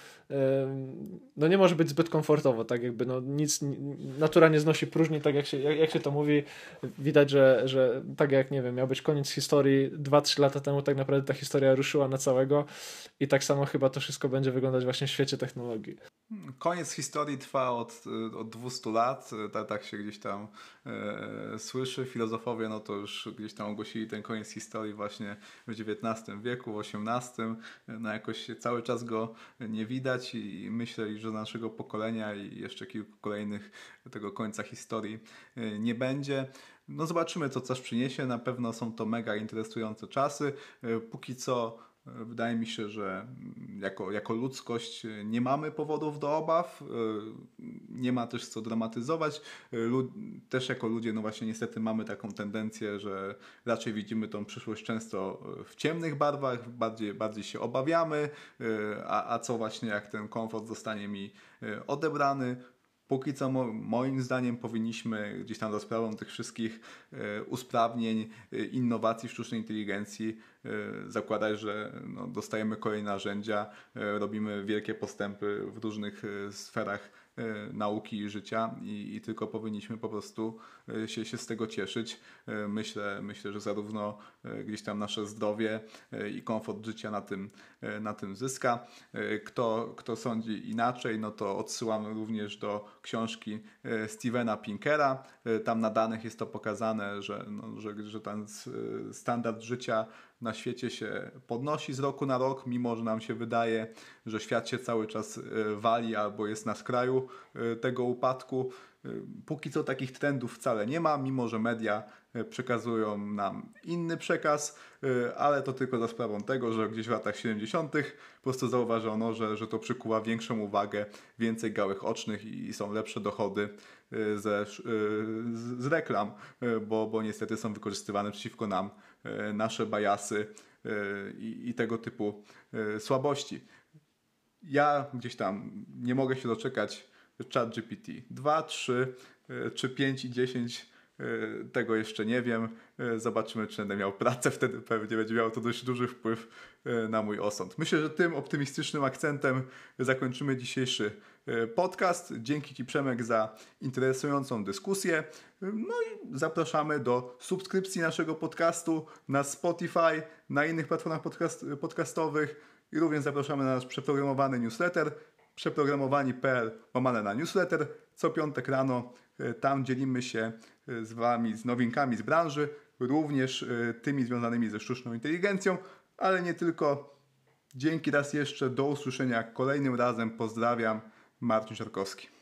no nie może być zbyt komfortowo, tak jakby no nic, natura nie znosi próżni, tak jak się, jak, jak się to mówi, widać, że, że tak jak, nie wiem, miał być koniec historii 2-3 lata temu, tak naprawdę ta historia ruszyła na całego i tak samo chyba to wszystko będzie wyglądać właśnie w świecie technologii. Koniec historii trwa od, od 200 lat, tak, tak się gdzieś tam e, słyszy. Filozofowie no to już gdzieś tam ogłosili ten koniec historii właśnie w XIX wieku, w XVIII. No jakoś cały czas go nie widać i myślę, że naszego pokolenia i jeszcze kilku kolejnych tego końca historii e, nie będzie. No zobaczymy, co coś przyniesie. Na pewno są to mega interesujące czasy. E, póki co Wydaje mi się, że jako, jako ludzkość nie mamy powodów do obaw, nie ma też co dramatyzować. Też jako ludzie, no właśnie niestety mamy taką tendencję, że raczej widzimy tą przyszłość często w ciemnych barwach, bardziej, bardziej się obawiamy, a, a co właśnie jak ten komfort zostanie mi odebrany, Póki co, moim zdaniem, powinniśmy gdzieś tam za sprawą tych wszystkich e, usprawnień, e, innowacji sztucznej inteligencji e, zakładać, że no, dostajemy kolejne narzędzia, robimy wielkie postępy w różnych sferach nauki i życia i, i, tylko powinniśmy po prostu się, się z tego cieszyć. E, myślę, myślę, że zarówno gdzieś tam nasze zdrowie i komfort życia na tym, na tym zyska. Kto, kto sądzi inaczej, no to odsyłam również do książki Stevena Pinkera. Tam na danych jest to pokazane, że, no, że, że ten standard życia na świecie się podnosi z roku na rok, mimo że nam się wydaje, że świat się cały czas e, wali albo jest na skraju e, tego upadku. E, póki co takich trendów wcale nie ma, mimo że media przekazują nam inny przekaz, ale to tylko za sprawą tego, że gdzieś w latach 70. po prostu zauważono, że, że to przykuwa większą uwagę, więcej gałych ocznych i są lepsze dochody ze, z, reklam, bo, bo niestety są wykorzystywane przeciwko nam nasze bajasy i, i tego typu słabości. Ja gdzieś tam nie mogę się doczekać chat GPT 2, 3 czy 5 i 10 tego jeszcze nie wiem. Zobaczymy, czy będę miał pracę. Wtedy pewnie będzie miało to dość duży wpływ na mój osąd. Myślę, że tym optymistycznym akcentem zakończymy dzisiejszy E, podcast. Dzięki Ci Przemek za interesującą dyskusję. No i zapraszamy do subskrypcji naszego podcastu na Spotify, na innych platformach podcast, podcastowych i również zapraszamy na nasz przeprogramowany newsletter przeprogramowani.pl łamane na newsletter. Co piątek rano e, tam dzielimy się e, z Wami z nowinkami z branży, również tymi związanymi ze sztuczną inteligencją, ale nie tylko. Dzięki raz jeszcze, do usłyszenia kolejnym razem. Pozdrawiam. Marcin Siarkowski.